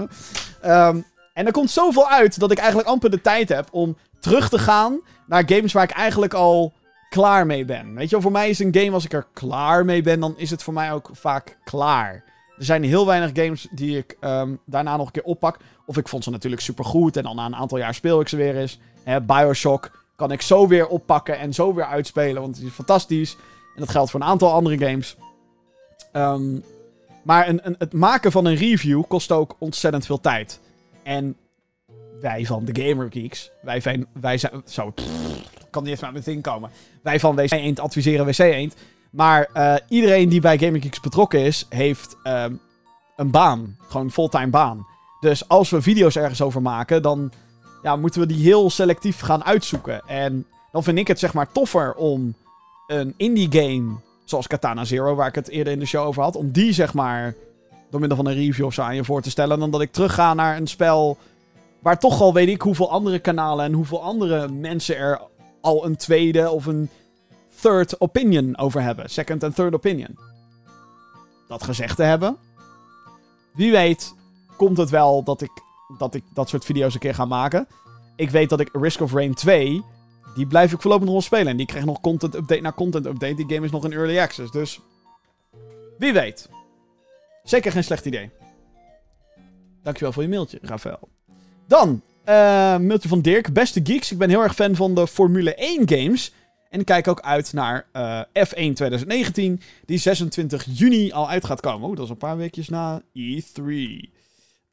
Um, en er komt zoveel uit dat ik eigenlijk amper de tijd heb om terug te gaan naar games waar ik eigenlijk al klaar mee ben. Weet je voor mij is een game als ik er klaar mee ben, dan is het voor mij ook vaak klaar. Er zijn heel weinig games die ik um, daarna nog een keer oppak. Of ik vond ze natuurlijk super goed en dan na een aantal jaar speel ik ze weer eens. Bioshock kan ik zo weer oppakken en zo weer uitspelen, want het is fantastisch. En dat geldt voor een aantal andere games. Um, maar een, een, het maken van een review kost ook ontzettend veel tijd. En wij van de Gamer Geeks, wij, wij zijn, zo, pff, kan niet eens met mijn ding komen. Wij van WC Eend adviseren WC Eend. Maar uh, iedereen die bij Gamer Geeks betrokken is, heeft um, een baan. Gewoon een fulltime baan. Dus als we video's ergens over maken, dan ja, moeten we die heel selectief gaan uitzoeken. En dan vind ik het zeg maar toffer om een indie game, zoals Katana Zero, waar ik het eerder in de show over had, om die zeg maar door middel van een review of zo aan je voor te stellen, dan dat ik terugga naar een spel waar toch al weet ik hoeveel andere kanalen en hoeveel andere mensen er al een tweede of een third opinion over hebben. Second en third opinion. Dat gezegd te hebben. Wie weet komt het wel dat ik dat, ik dat soort video's een keer ga maken. Ik weet dat ik Risk of Rain 2, die blijf ik voorlopig nog wel spelen. En die krijgt nog content update na content update. Die game is nog in early access, dus wie weet. Zeker geen slecht idee. Dankjewel voor je mailtje, Rafael. Dan Uh, mailtje van Dirk. Beste geeks, ik ben heel erg fan van de Formule 1 games. En ik kijk ook uit naar uh, F1 2019, die 26 juni al uit gaat komen. Oeh, dat is een paar weekjes na E3.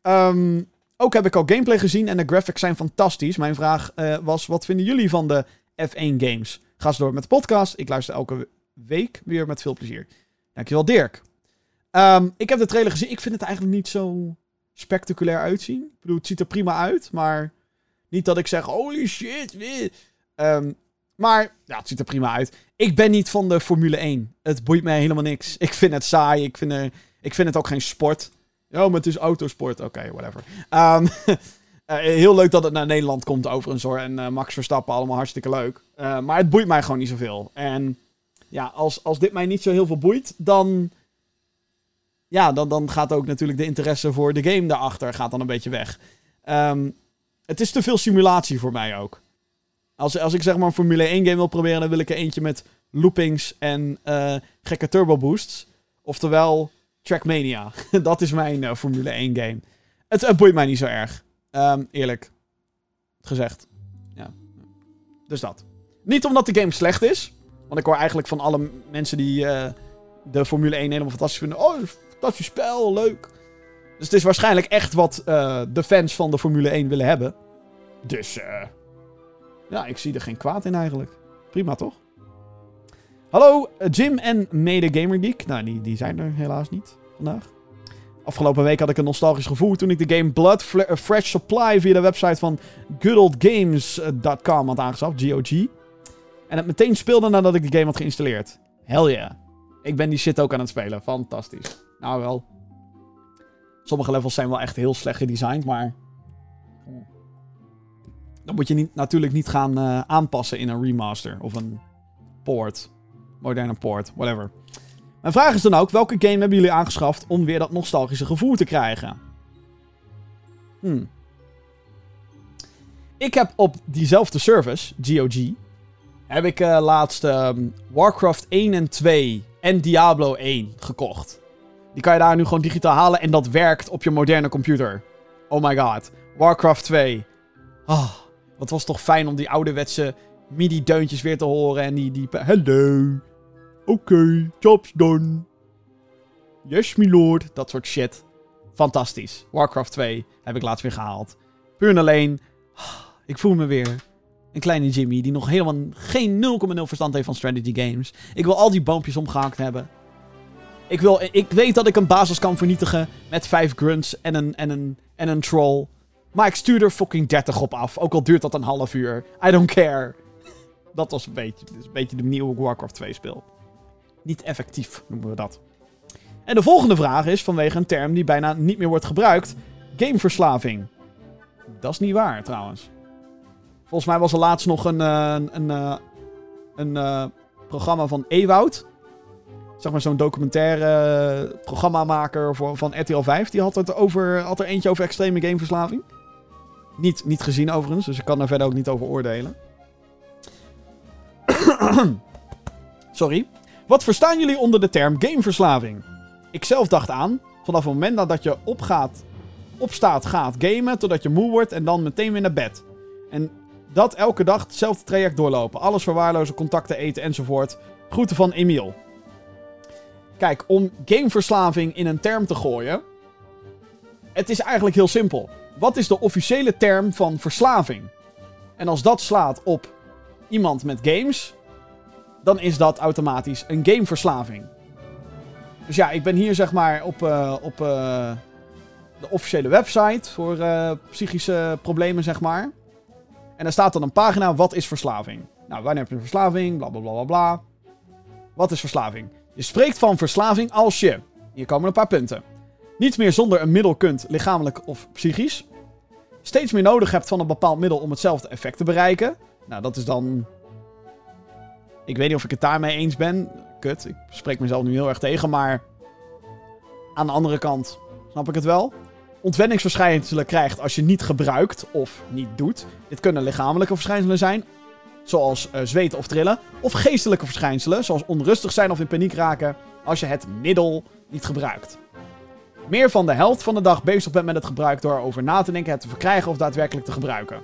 Um, ook heb ik al gameplay gezien en de graphics zijn fantastisch. Mijn vraag uh, was, wat vinden jullie van de F1 games? Ga ze door met de podcast. Ik luister elke week weer met veel plezier. Dankjewel Dirk. Um, ik heb de trailer gezien. Ik vind het eigenlijk niet zo spectaculair uitzien. Ik bedoel, het ziet er prima uit, maar niet dat ik zeg, holy shit. Um, maar ja, het ziet er prima uit. Ik ben niet van de Formule 1. Het boeit mij helemaal niks. Ik vind het saai. Ik vind, er, ik vind het ook geen sport. Ja, maar het is autosport. Oké, whatever. Um, uh, heel leuk dat het naar Nederland komt overigens hoor. En uh, Max Verstappen, allemaal hartstikke leuk. Uh, maar het boeit mij gewoon niet zoveel. En ja, als, als dit mij niet zo heel veel boeit, dan... Ja, dan, dan gaat ook natuurlijk de interesse voor de game daarachter gaat dan een beetje weg. Um, het is te veel simulatie voor mij ook. Als, als ik zeg maar een Formule 1 game wil proberen, dan wil ik er eentje met loopings en gekke turbo boosts. Oftewel Trackmania. dat is mijn uh, Formule 1 game. Het, boeit mij niet zo erg. Um, eerlijk gezegd. Ja. Dus dat. Niet omdat de game slecht is. Want ik hoor eigenlijk van alle mensen die uh, de Formule 1 helemaal fantastisch vinden. Oh, fantastisch spel, leuk. Dus het is waarschijnlijk echt wat de fans van de Formule 1 willen hebben. Dus eh ja, ik zie er geen kwaad in eigenlijk. Prima toch? Hallo, eh, Jim en mede Gamergeek. Nou, die, die zijn er helaas niet vandaag. Afgelopen week had ik een nostalgisch gevoel toen ik de game Blood eh, Fresh Supply via de website van goodoldgames.com had aangeschaft, GOG. En het meteen speelde nadat ik de game had geïnstalleerd. Hell yeah. Ik ben die shit ook aan het spelen. Fantastisch. Nou wel. Sommige levels zijn wel echt heel slecht gedesigned, maar dan moet je niet, natuurlijk niet gaan uh, aanpassen in een remaster of een port. Moderne port, whatever. Mijn vraag is dan ook, welke game hebben jullie aangeschaft om weer dat nostalgische gevoel te krijgen? Hmm. Ik heb op diezelfde service, GOG, heb ik uh, laatst um, Warcraft 1 en 2 en Diablo 1 gekocht. Die kan je daar nu gewoon digitaal halen en dat werkt op je moderne computer. Oh my god. Warcraft 2. Oh, wat was toch fijn om die ouderwetse MIDI-deuntjes weer te horen. En die... die Hello. Oké, job's done. Yes, my lord. Dat soort shit. Fantastisch. Warcraft 2 heb ik laatst weer gehaald. Puur en alleen. Ik voel me weer een kleine Jimmy die nog helemaal geen 0,0 verstand heeft van strategy games. Ik wil al die boompjes omgehakt hebben. Ik, wil, ik weet dat ik een basis kan vernietigen met vijf grunts en een, en een, en een troll. Maar ik stuur er fucking 30 op af. Ook al duurt dat een half uur. I don't care. Dat was een beetje, een beetje de nieuwe Warcraft 2 speel. Niet effectief noemen we dat. En de volgende vraag is vanwege een term die bijna niet meer wordt gebruikt. Gameverslaving. Dat is niet waar trouwens. Volgens mij was er laatst nog een, uh, een, een uh, programma van Ewoud. Zeg maar zo'n documentaire programmamaker van RTL 5. Die had, over, had er eentje over extreme gameverslaving. Niet, niet gezien overigens, dus ik kan daar verder ook niet over oordelen. Sorry. Wat verstaan jullie onder de term gameverslaving? Ik zelf dacht aan, vanaf het moment dat je opgaat, opstaat, gaat gamen, totdat je moe wordt en dan meteen weer naar bed. En dat elke dag hetzelfde traject doorlopen. Alles verwaarlozen, contacten eten enzovoort. Groeten van Emiel. Kijk, om gameverslaving in een term te gooien. Het is eigenlijk heel simpel wat is de officiële term van verslaving? En als dat slaat op iemand met games, dan is dat automatisch een gameverslaving. Dus ja, ik ben hier zeg maar op, uh, op uh, de officiële website voor uh, psychische problemen, zeg maar. En daar staat dan een pagina, wat is verslaving? Nou, wanneer heb je verslaving? Bla bla bla bla bla. Wat is verslaving? Je spreekt van verslaving als je. Hier komen een paar punten. Niet meer zonder een middel kunt, lichamelijk of psychisch steeds meer nodig hebt van een bepaald middel om hetzelfde effect te bereiken. Nou, dat is dan. Ik weet niet of ik het daarmee eens ben. Kut, ik spreek mezelf nu heel erg tegen, maar. Aan de andere kant snap ik het wel. Ontwenningsverschijnselen krijgt als je niet gebruikt of niet doet. Dit kunnen lichamelijke verschijnselen zijn, zoals uh, zweten of trillen. Of geestelijke verschijnselen, zoals onrustig zijn of in paniek raken als je het middel niet gebruikt. meer van de helft van de dag bezig bent met het gebruik door over na te denken, het te verkrijgen of daadwerkelijk te gebruiken.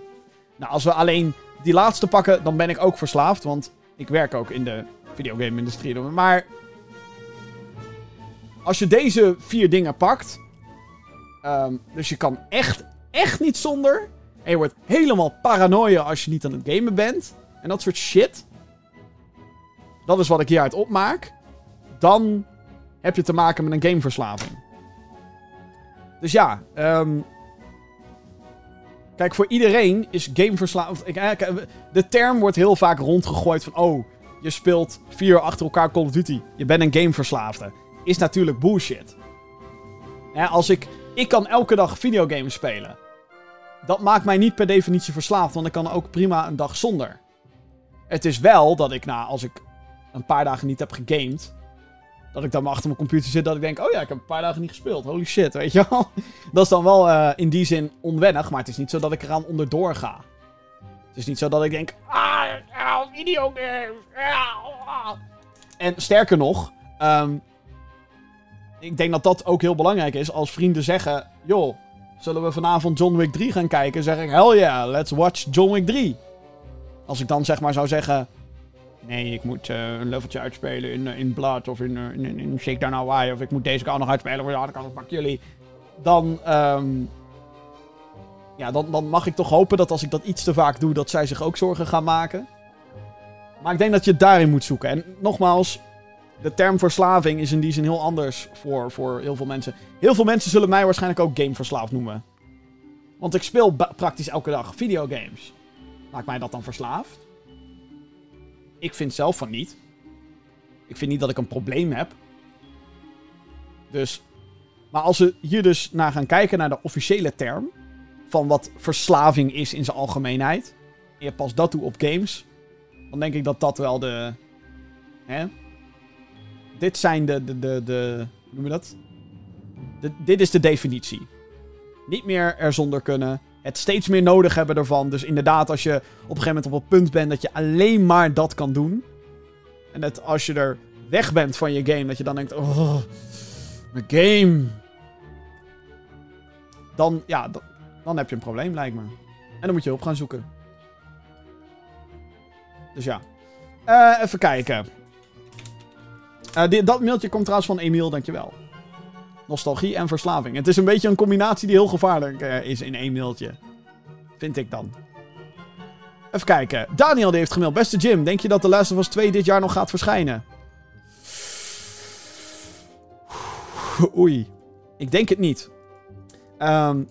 Nou, als we alleen die laatste pakken, dan ben ik ook verslaafd, want ik werk ook in de videogame-industrie. Maar als je deze vier dingen pakt, um, dus je kan echt, echt niet zonder, en je wordt helemaal paranoia als je niet aan het gamen bent, en dat soort shit, dat is wat ik hieruit opmaak, dan heb je te maken met een gameverslaving. Dus ja, um, kijk, voor iedereen is gameverslaving... Eh, de term wordt heel vaak rondgegooid van... Oh, je speelt vier achter elkaar Call of Duty. Je bent een gameverslaafde. Is natuurlijk bullshit. als ik... Ik kan elke dag videogames spelen. Dat maakt mij niet per definitie verslaafd, want ik kan ook prima een dag zonder. Het is wel dat ik na, als ik een paar dagen niet heb gegamed, dat ik dan maar achter mijn computer zit, dat ik denk, oh ja, ik heb een paar dagen niet gespeeld. Holy shit, weet je wel. Dat is dan wel uh, in die zin onwennig, maar het is niet zo dat ik eraan onderdoor ga. Het is niet zo dat ik denk, ah, videogames. Ah. En sterker nog, um, ik denk dat dat ook heel belangrijk is als vrienden zeggen, joh, zullen we vanavond John Wick 3 gaan kijken? Zeg ik, hell yeah, let's watch John Wick 3. Als ik dan zeg maar zou zeggen, nee, ik moet uh, een leveltje uitspelen in, uh, in Blood of in, uh, in, in Hawaii. Of ik moet deze kant nog uitspelen, of ja, dan pak jullie. Dan, um, ja, dan, dan mag ik toch hopen dat als ik dat iets te vaak doe, dat zij zich ook zorgen gaan maken. Maar ik denk dat je daarin moet zoeken. En nogmaals, de term verslaving is in die zin heel anders voor, voor heel veel mensen. Heel veel mensen zullen mij waarschijnlijk ook gameverslaafd noemen. Want ik speel praktisch elke dag videogames. Maakt mij dat dan verslaafd? Ik vind zelf van niet. Ik vind niet dat ik een probleem heb. Dus. Maar als we hier dus naar gaan kijken naar de officiële term. Van wat verslaving is in zijn algemeenheid. En je past dat toe op games. Dan denk ik dat dat wel de. Hè? Dit zijn de. de, de, de hoe noem je dat? dit is de definitie. Niet meer er zonder kunnen het steeds meer nodig hebben ervan. Dus inderdaad, als je op een gegeven moment op het punt bent dat je alleen maar dat kan doen. En dat als je er weg bent van je game, dat je dan denkt: Oh, mijn game. Dan, ja, dan, heb je een probleem, lijkt me. En dan moet je hulp gaan zoeken. Dus ja. Uh, even kijken. Uh, dit, dat mailtje komt trouwens van Emiel, dankjewel. Nostalgie en verslaving. Het is een beetje een combinatie die heel gevaarlijk uh, is in één mailtje. Vind ik dan. Even kijken. Daniel die heeft gemeld. Beste Jim, denk je dat The Last of Us 2 dit jaar nog gaat verschijnen? Oei. Ik denk het niet. Um,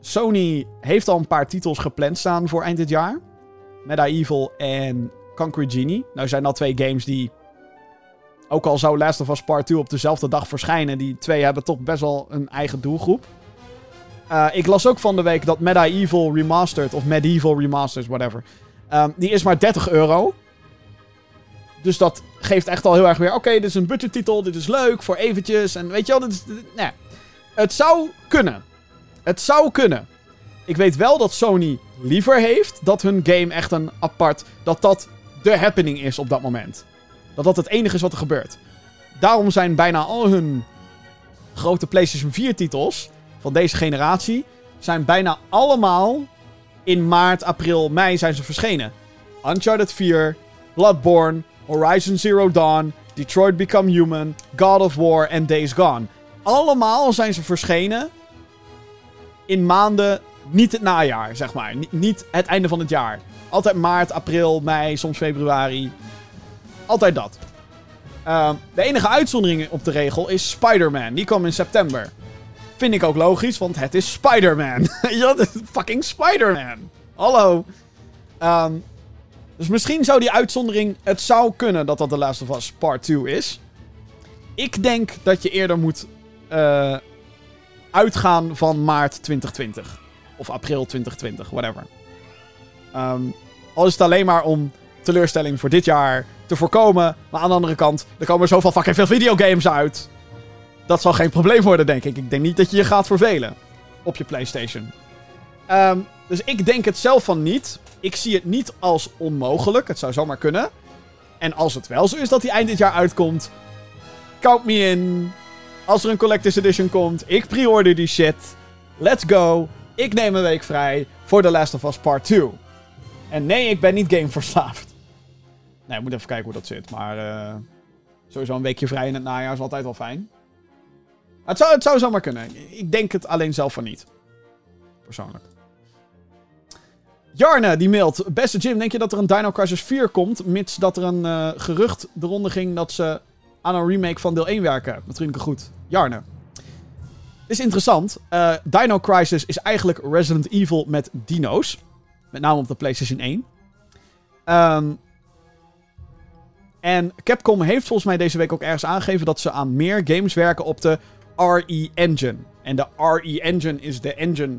Sony heeft al een paar titels gepland staan voor eind dit jaar. Medieval en Concrete Genie. Nou zijn dat twee games die ook al zou Last of Us Part 2 op dezelfde dag verschijnen, die twee hebben toch best wel een eigen doelgroep. Uh, ik las ook van de week dat Medieval Remastered, of Medieval Remastered, whatever. Um, die is maar 30 euro. Dus dat geeft echt al heel erg weer. Oké, dit is een budgettitel, dit is leuk voor eventjes. En weet je wel, dit nee. Het zou kunnen. Het zou kunnen. Ik weet wel dat Sony liever heeft dat hun game echt een apart. Dat dat de happening is op dat moment. Dat dat het enige is wat er gebeurt. Daarom zijn bijna al hun grote PlayStation 4 titels van deze generatie zijn bijna allemaal in maart, april, mei zijn ze verschenen. Uncharted 4, Bloodborne, Horizon Zero Dawn, Detroit Become Human, God of War en Days Gone. Allemaal zijn ze verschenen in maanden, niet het najaar, zeg maar. niet het einde van het jaar. Altijd maart, april, mei, soms februari. Altijd dat. Uh, de enige uitzondering op de regel is Spider-Man. Die kwam in september. Vind ik ook logisch, want het is Spider-Man. fucking Spider-Man. Hallo. Um, dus misschien zou die uitzondering... Het zou kunnen dat dat The Last of Us Part 2 is. Ik denk dat je eerder moet uh, uitgaan van maart 2020. Of april 2020, whatever. Um, al is het alleen maar om teleurstelling voor dit jaar te voorkomen. Maar aan de andere kant, er komen zoveel fucking veel videogames uit. Dat zal geen probleem worden, denk ik. Ik denk niet dat je je gaat vervelen op je PlayStation. Um, dus ik denk het zelf van niet. Ik zie het niet als onmogelijk. Het zou zomaar kunnen. En als het wel zo is dat hij eind dit jaar uitkomt, count me in. Als er een Collector's Edition komt, ik pre-order die shit. Let's go. Ik neem een week vrij voor The Last of Us Part 2. En nee, ik ben niet gameverslaafd. Nee, moet even kijken hoe dat zit. Maar uh, sowieso een weekje vrij in het najaar is altijd wel fijn. Het zou, het zou zomaar kunnen. Ik denk het alleen zelf van niet. Persoonlijk. Jarne, die mailt. Beste Jim, denk je dat er een Dino Crisis 4 komt? Mits dat er een uh, gerucht eronder ging dat ze aan een remake van deel 1 werken. Natuurlijk goed. Jarne. Dit is interessant. Uh, Dino Crisis is eigenlijk Resident Evil met dino's. Met name op de PlayStation 1. Um, ehm, en Capcom heeft volgens mij deze week ook ergens aangegeven dat ze aan meer games werken op de RE Engine. En de RE Engine is de engine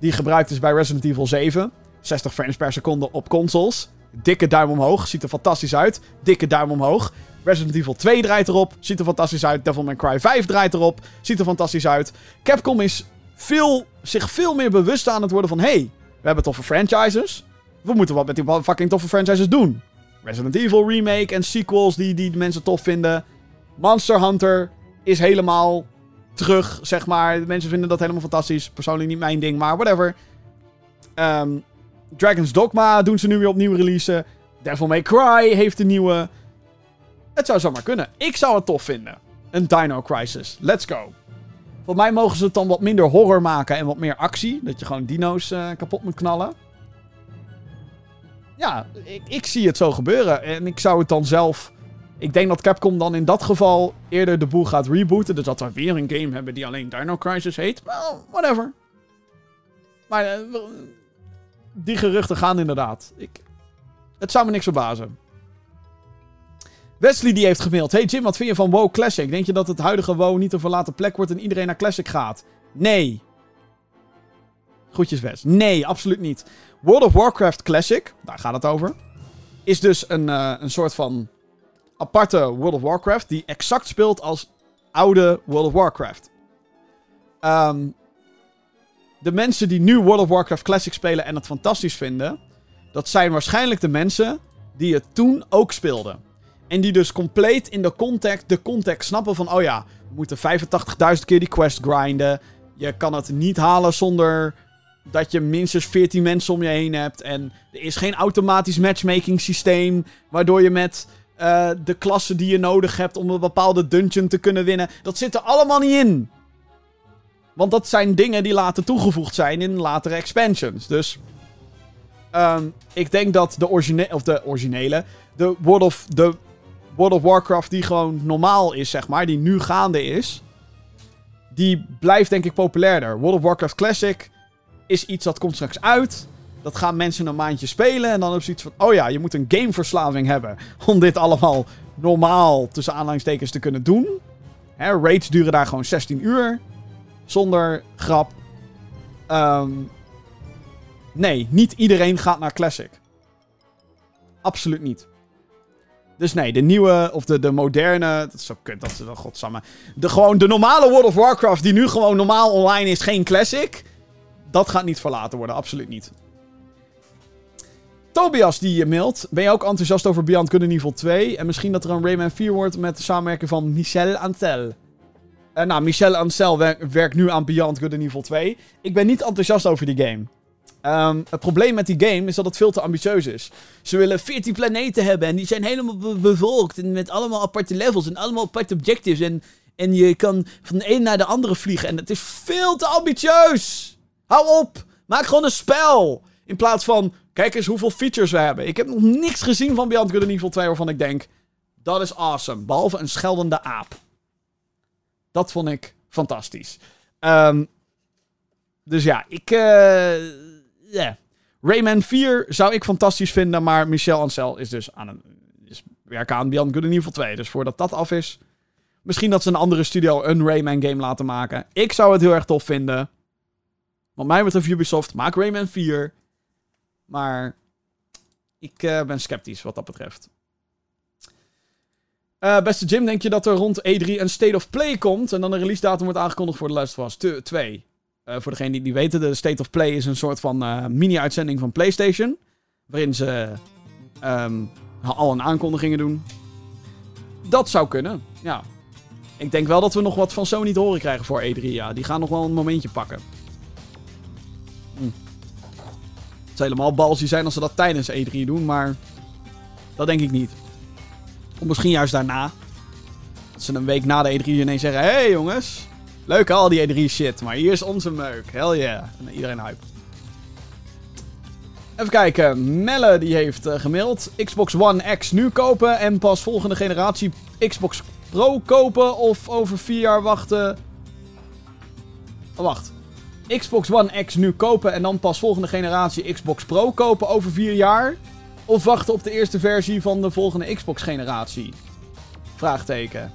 die gebruikt is bij Resident Evil 7. 60 frames per seconde op consoles. Dikke duim omhoog, ziet er fantastisch uit. Dikke duim omhoog. Resident Evil 2 draait erop, ziet er fantastisch uit. Devil May Cry 5 draait erop, ziet er fantastisch uit. Capcom is veel, zich veel meer bewust aan het worden van... hey, we hebben toffe franchises. We moeten wat met die fucking toffe franchises doen. Resident Evil remake en sequels die, die mensen tof vinden. Monster Hunter is helemaal terug, zeg maar. Mensen vinden dat helemaal fantastisch. Persoonlijk niet mijn ding, maar whatever. Um, Dragon's Dogma doen ze nu weer opnieuw releasen. Devil May Cry heeft een nieuwe. Het zou zomaar kunnen. Ik zou het tof vinden. Een Dino Crisis. Let's go. Volgens mij mogen ze het dan wat minder horror maken en wat meer actie. Dat je gewoon dino's uh, kapot moet knallen. Ja, ik, ik zie het zo gebeuren. En ik zou het dan zelf... Ik denk dat Capcom dan in dat geval eerder de boel gaat rebooten. Dus dat we weer een game hebben die alleen Dino Crisis heet. Well, whatever. Maar uh, die geruchten gaan inderdaad. Ik, het zou me niks verbazen. Wesley die heeft gemaild. Hey Jim, wat vind je van WoW Classic? Denk je dat het huidige WoW niet een verlaten plek wordt en iedereen naar Classic gaat? Nee. Groetjes Wes. Nee, absoluut niet. World of Warcraft Classic, daar gaat het over. Is dus een, uh, een soort van aparte World of Warcraft die exact speelt als oude World of Warcraft. Um, de mensen die nu World of Warcraft Classic spelen en het fantastisch vinden, dat zijn waarschijnlijk de mensen die het toen ook speelden. En die dus compleet in de context, de context snappen van, oh ja, we moeten 85.000 keer die quest grinden. Je kan het niet halen zonder dat je minstens 14 mensen om je heen hebt. En er is geen automatisch matchmaking systeem, waardoor je met uh, de klassen die je nodig hebt om een bepaalde dungeon te kunnen winnen. Dat zit er allemaal niet in. Want dat zijn dingen die later toegevoegd zijn in latere expansions. Dus. Um, ik denk dat de, origine of de originele. De World, of, de World of Warcraft, die gewoon normaal is, zeg maar. Die nu gaande is. Die blijft denk ik populairder. World of Warcraft Classic is iets dat komt straks uit. Dat gaan mensen een maandje spelen. En dan heb je iets van: oh ja, je moet een gameverslaving hebben. Om dit allemaal normaal tussen aanhalingstekens te kunnen doen. Hè, raids duren daar gewoon 16 uur. Zonder grap. Um, nee, niet iedereen gaat naar Classic. Absoluut niet. Dus nee, de nieuwe, of de, de moderne. Dat is zo kut dat ze godsamme. De, gewoon de normale World of Warcraft, die nu gewoon normaal online is, geen Classic. Dat gaat niet verlaten worden, absoluut niet. Tobias die je mailt. Ben je ook enthousiast over Beyond Good Evil 2? En misschien dat er een Rayman 4 wordt met de samenwerking van Michel Antel. Uh, nou, Michel Ancel werkt nu aan Beyond Good Evil 2. Ik ben niet enthousiast over die game. Um, het probleem met die game is dat het veel te ambitieus is. Ze willen 14 planeten hebben en die zijn helemaal bevolkt. En met allemaal aparte levels en allemaal aparte objectives. En, en je kan van de een naar de andere vliegen. En het is veel te ambitieus. Hou op. Maak gewoon een spel. In plaats van, kijk eens hoeveel features we hebben. Ik heb nog niks gezien van Beyond Good and Evil 2 waarvan ik denk, dat is awesome. Behalve een scheldende aap. Dat vond ik fantastisch. Um, dus ja, ik. Uh. Rayman 4 zou ik fantastisch vinden, maar Michel Ancel is dus aan een. Is werken aan Beyond Good and Evil 2. Dus voordat dat af is. Misschien dat ze een andere studio een Rayman game laten maken. Ik zou het heel erg tof vinden. Wat mij betreft Ubisoft, maak Rayman 4. Maar ik uh, ben sceptisch wat dat betreft. Uh, beste Jim, denk je dat er rond E3 een State of Play komt en dan een release datum wordt aangekondigd voor de Last of Us 2? Uh, voor degenen die niet weten, de State of Play is een soort van mini-uitzending van PlayStation. Waarin ze um, al een aankondigingen doen. Dat zou kunnen, ja. Ik denk wel dat we nog wat van Sony te horen krijgen voor E3, ja. Die gaan nog wel een momentje pakken. Het zou helemaal balsy zijn als ze dat tijdens E3 doen, maar... Dat denk ik niet. Of misschien juist daarna. Dat ze een week na de E3 ineens zeggen... Hé hey jongens, leuk al die E3 shit, maar hier is onze meuk. Hell yeah. En iedereen hype. Even kijken. Melle die heeft uh, gemaild. Xbox One X nu kopen en pas volgende generatie Xbox Pro kopen of over vier jaar wachten. Oh, wacht. Xbox One X nu kopen en dan pas volgende generatie Xbox Pro kopen over vier jaar? Of wachten op de eerste versie van de volgende Xbox generatie? Vraagteken.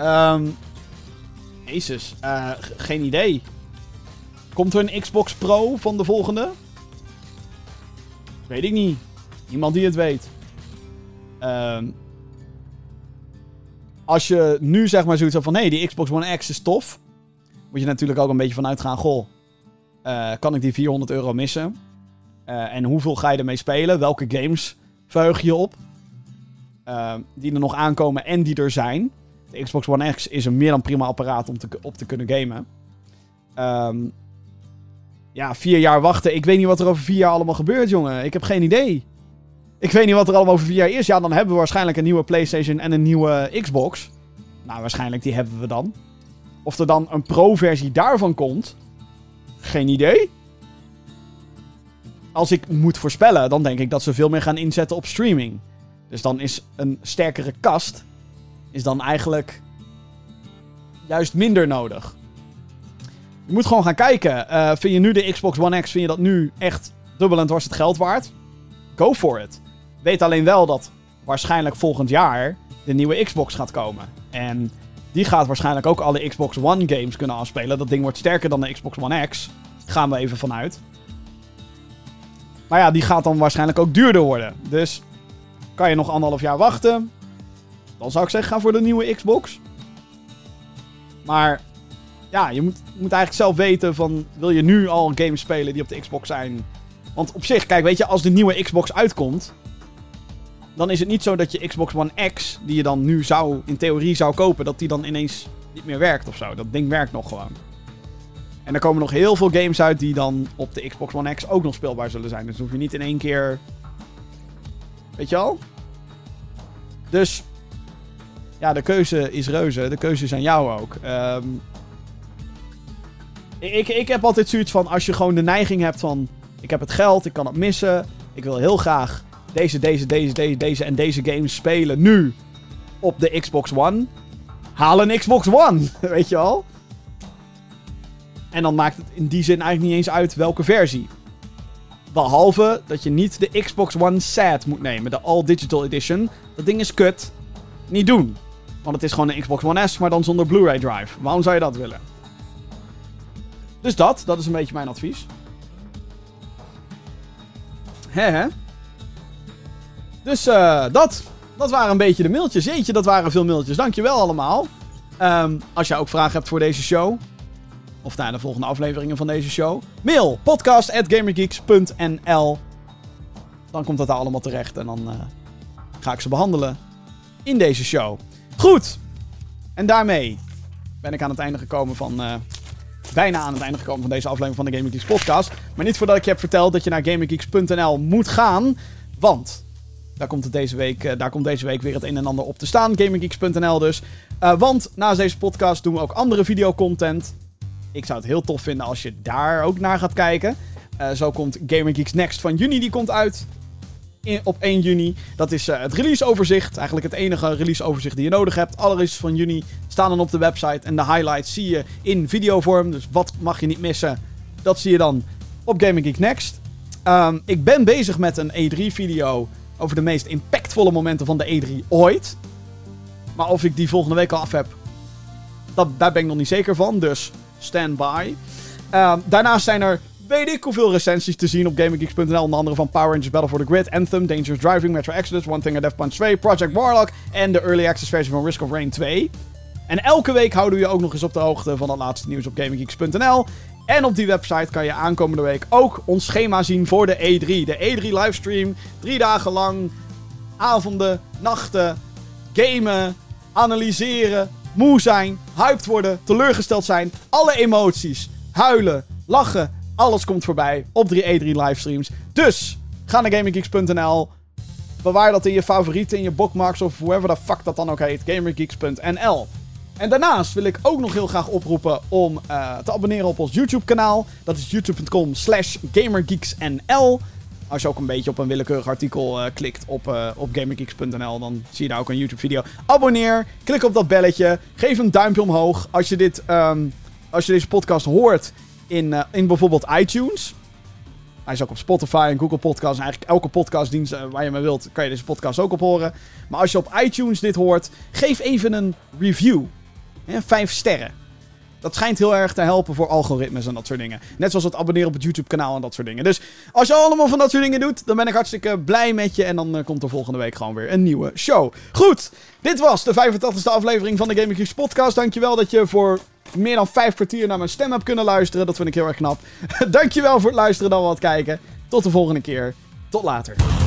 Um, Jezus, uh, geen idee. Komt er een Xbox Pro van de volgende? Weet ik niet. Niemand die het weet. Um, als je nu zeg maar zoiets hebt van... nee, die Xbox One X is tof. Moet je natuurlijk ook een beetje vanuit gaan... Goh, uh, kan ik die 400 euro missen? Uh, en hoeveel ga je ermee spelen? Welke games verheug je op? Uh, die er nog aankomen en die er zijn. De Xbox One X is een meer dan prima apparaat om te, op te kunnen gamen. Um, ja, vier jaar wachten. Ik weet niet wat er over vier jaar allemaal gebeurt, jongen. Ik heb geen idee. Ik weet niet wat er allemaal over vier jaar is. Ja, dan hebben we waarschijnlijk een nieuwe PlayStation en een nieuwe Xbox. Nou, waarschijnlijk die hebben we dan. Of er dan een pro-versie daarvan komt. Geen idee. Als ik moet voorspellen, dan denk ik dat ze veel meer gaan inzetten op streaming. Dus dan is een sterkere kast is dan eigenlijk juist minder nodig. Je moet gewoon gaan kijken. Uh, vind je nu de Xbox One X, vind je dat nu echt dubbel en dwars het geld waard? Go for it. Weet alleen wel dat waarschijnlijk volgend jaar de nieuwe Xbox gaat komen. En die gaat waarschijnlijk ook alle Xbox One games kunnen afspelen. Dat ding wordt sterker dan de Xbox One X. Gaan we even vanuit. Maar ja, die gaat dan waarschijnlijk ook duurder worden. Dus kan je nog anderhalf jaar wachten. Dan zou ik zeggen, ga voor de nieuwe Xbox. Maar ja, je moet, moet eigenlijk zelf weten van... Wil je nu al games spelen die op de Xbox zijn? Want op zich, kijk, weet je, als de nieuwe Xbox uitkomt... Dan is het niet zo dat je Xbox One X, die je dan nu zou, in theorie zou kopen... Dat die dan ineens niet meer werkt of zo. Dat ding werkt nog gewoon. En er komen nog heel veel games uit die dan op de Xbox One X ook nog speelbaar zullen zijn. Dus hoef je niet in één keer... Weet je al? Dus ja, de keuze is reuze. De keuze is aan jou ook. Um, ik, ik heb altijd zoiets van, als je gewoon de neiging hebt van... Ik heb het geld, ik kan het missen. Ik wil heel graag deze, deze, deze, deze, deze en deze games spelen nu op de Xbox One. Haal een Xbox One, weet je al? En dan maakt het in die zin eigenlijk niet eens uit welke versie. Behalve dat je niet de Xbox One SAT moet nemen, de All Digital Edition. Dat ding is kut. Niet doen. Want het is gewoon een Xbox One S, maar dan zonder Blu-ray drive. Waarom zou je dat willen? Dus dat, dat is een beetje mijn advies. Hè hè. Dus uh, dat. Dat waren een beetje de mailtjes. Jeetje, dat waren veel mailtjes. Dankjewel allemaal. Um, als je ook vragen hebt voor deze show. Of naar de volgende afleveringen van deze show. Mail podcast.gamergeeks.nl Dan komt dat allemaal terecht. En dan uh, ga ik ze behandelen in deze show. Goed. En daarmee ben ik aan het einde gekomen van... Uh, bijna aan het einde gekomen van deze aflevering van de Gaming Geeks podcast. Maar niet voordat ik je heb verteld dat je naar gaminggeeks.nl moet gaan. Want daar komt, het deze week, uh, daar komt deze week weer het een en ander op te staan. Gaminggeeks.nl dus. Uh, want naast deze podcast doen we ook andere videocontent. Ik zou het heel tof vinden als je daar ook naar gaat kijken. Uh, zo komt Gaming Geeks Next van juni, die komt uit op 1 juni. Dat is uh, het releaseoverzicht. Eigenlijk het enige releaseoverzicht die je nodig hebt. Alle releases van juni staan dan op de website. En de highlights zie je in videovorm. Dus wat mag je niet missen? Dat zie je dan op Gaming Geek Next. Um, ik ben bezig met een E3-video over de meest impactvolle momenten van de E3 ooit. Maar of ik die volgende week al af heb, dat, daar ben ik nog niet zeker van. Dus stand by. Um, daarnaast zijn er weet ik hoeveel recensies te zien op GamingGeeks.nl. Onder andere van Power Rangers Battle for the Grid, Anthem, Dangerous Driving, Metro Exodus, One Thing a Death Punch 2, Project Warlock en de Early Access versie van Risk of Rain 2. En elke week houden we je ook nog eens op de hoogte van het laatste nieuws op GamingGeeks.nl. En op die website kan je aankomende week ook ons schema zien voor de E3. De E3 livestream, drie dagen lang, avonden, nachten, gamen, analyseren, moe zijn, hyped worden, teleurgesteld zijn. Alle emoties, huilen, lachen, alles komt voorbij op 3 E3 livestreams. Dus ga naar GamingGeeks.nl. Bewaar dat in je favorieten, in je bookmarks of whoever the fuck dat dan ook heet. GamerGeeks.nl. En daarnaast wil ik ook nog heel graag oproepen om uh, te abonneren op ons YouTube-kanaal. Dat is youtube.com slash gamergeeksnl. Als je ook een beetje op een willekeurig artikel uh, klikt op, uh, op gamergeeks.nl, dan zie je daar ook een YouTube-video. Abonneer, klik op dat belletje, geef een duimpje omhoog. Als je, dit, um, als je deze podcast hoort in, in bijvoorbeeld iTunes. Hij is ook op Spotify en Google Podcasts. En eigenlijk elke podcastdienst waar je maar wilt, kan je deze podcast ook op horen. Maar als je op iTunes dit hoort, geef even een review. Vijf sterren. Dat schijnt heel erg te helpen voor algoritmes en dat soort dingen. Net zoals het abonneren op het YouTube-kanaal en dat soort dingen. Dus als je allemaal van dat soort dingen doet, dan ben ik hartstikke blij met je. En dan uh, komt er volgende week gewoon weer een nieuwe show. Goed, dit was de 85e aflevering van de Gaming Geeks podcast. Dankjewel dat je voor meer dan vijf kwartier naar mijn stem hebt kunnen luisteren. Dat vind ik heel erg knap. Dankjewel voor het luisteren dan wat kijken. Tot de volgende keer. Tot later.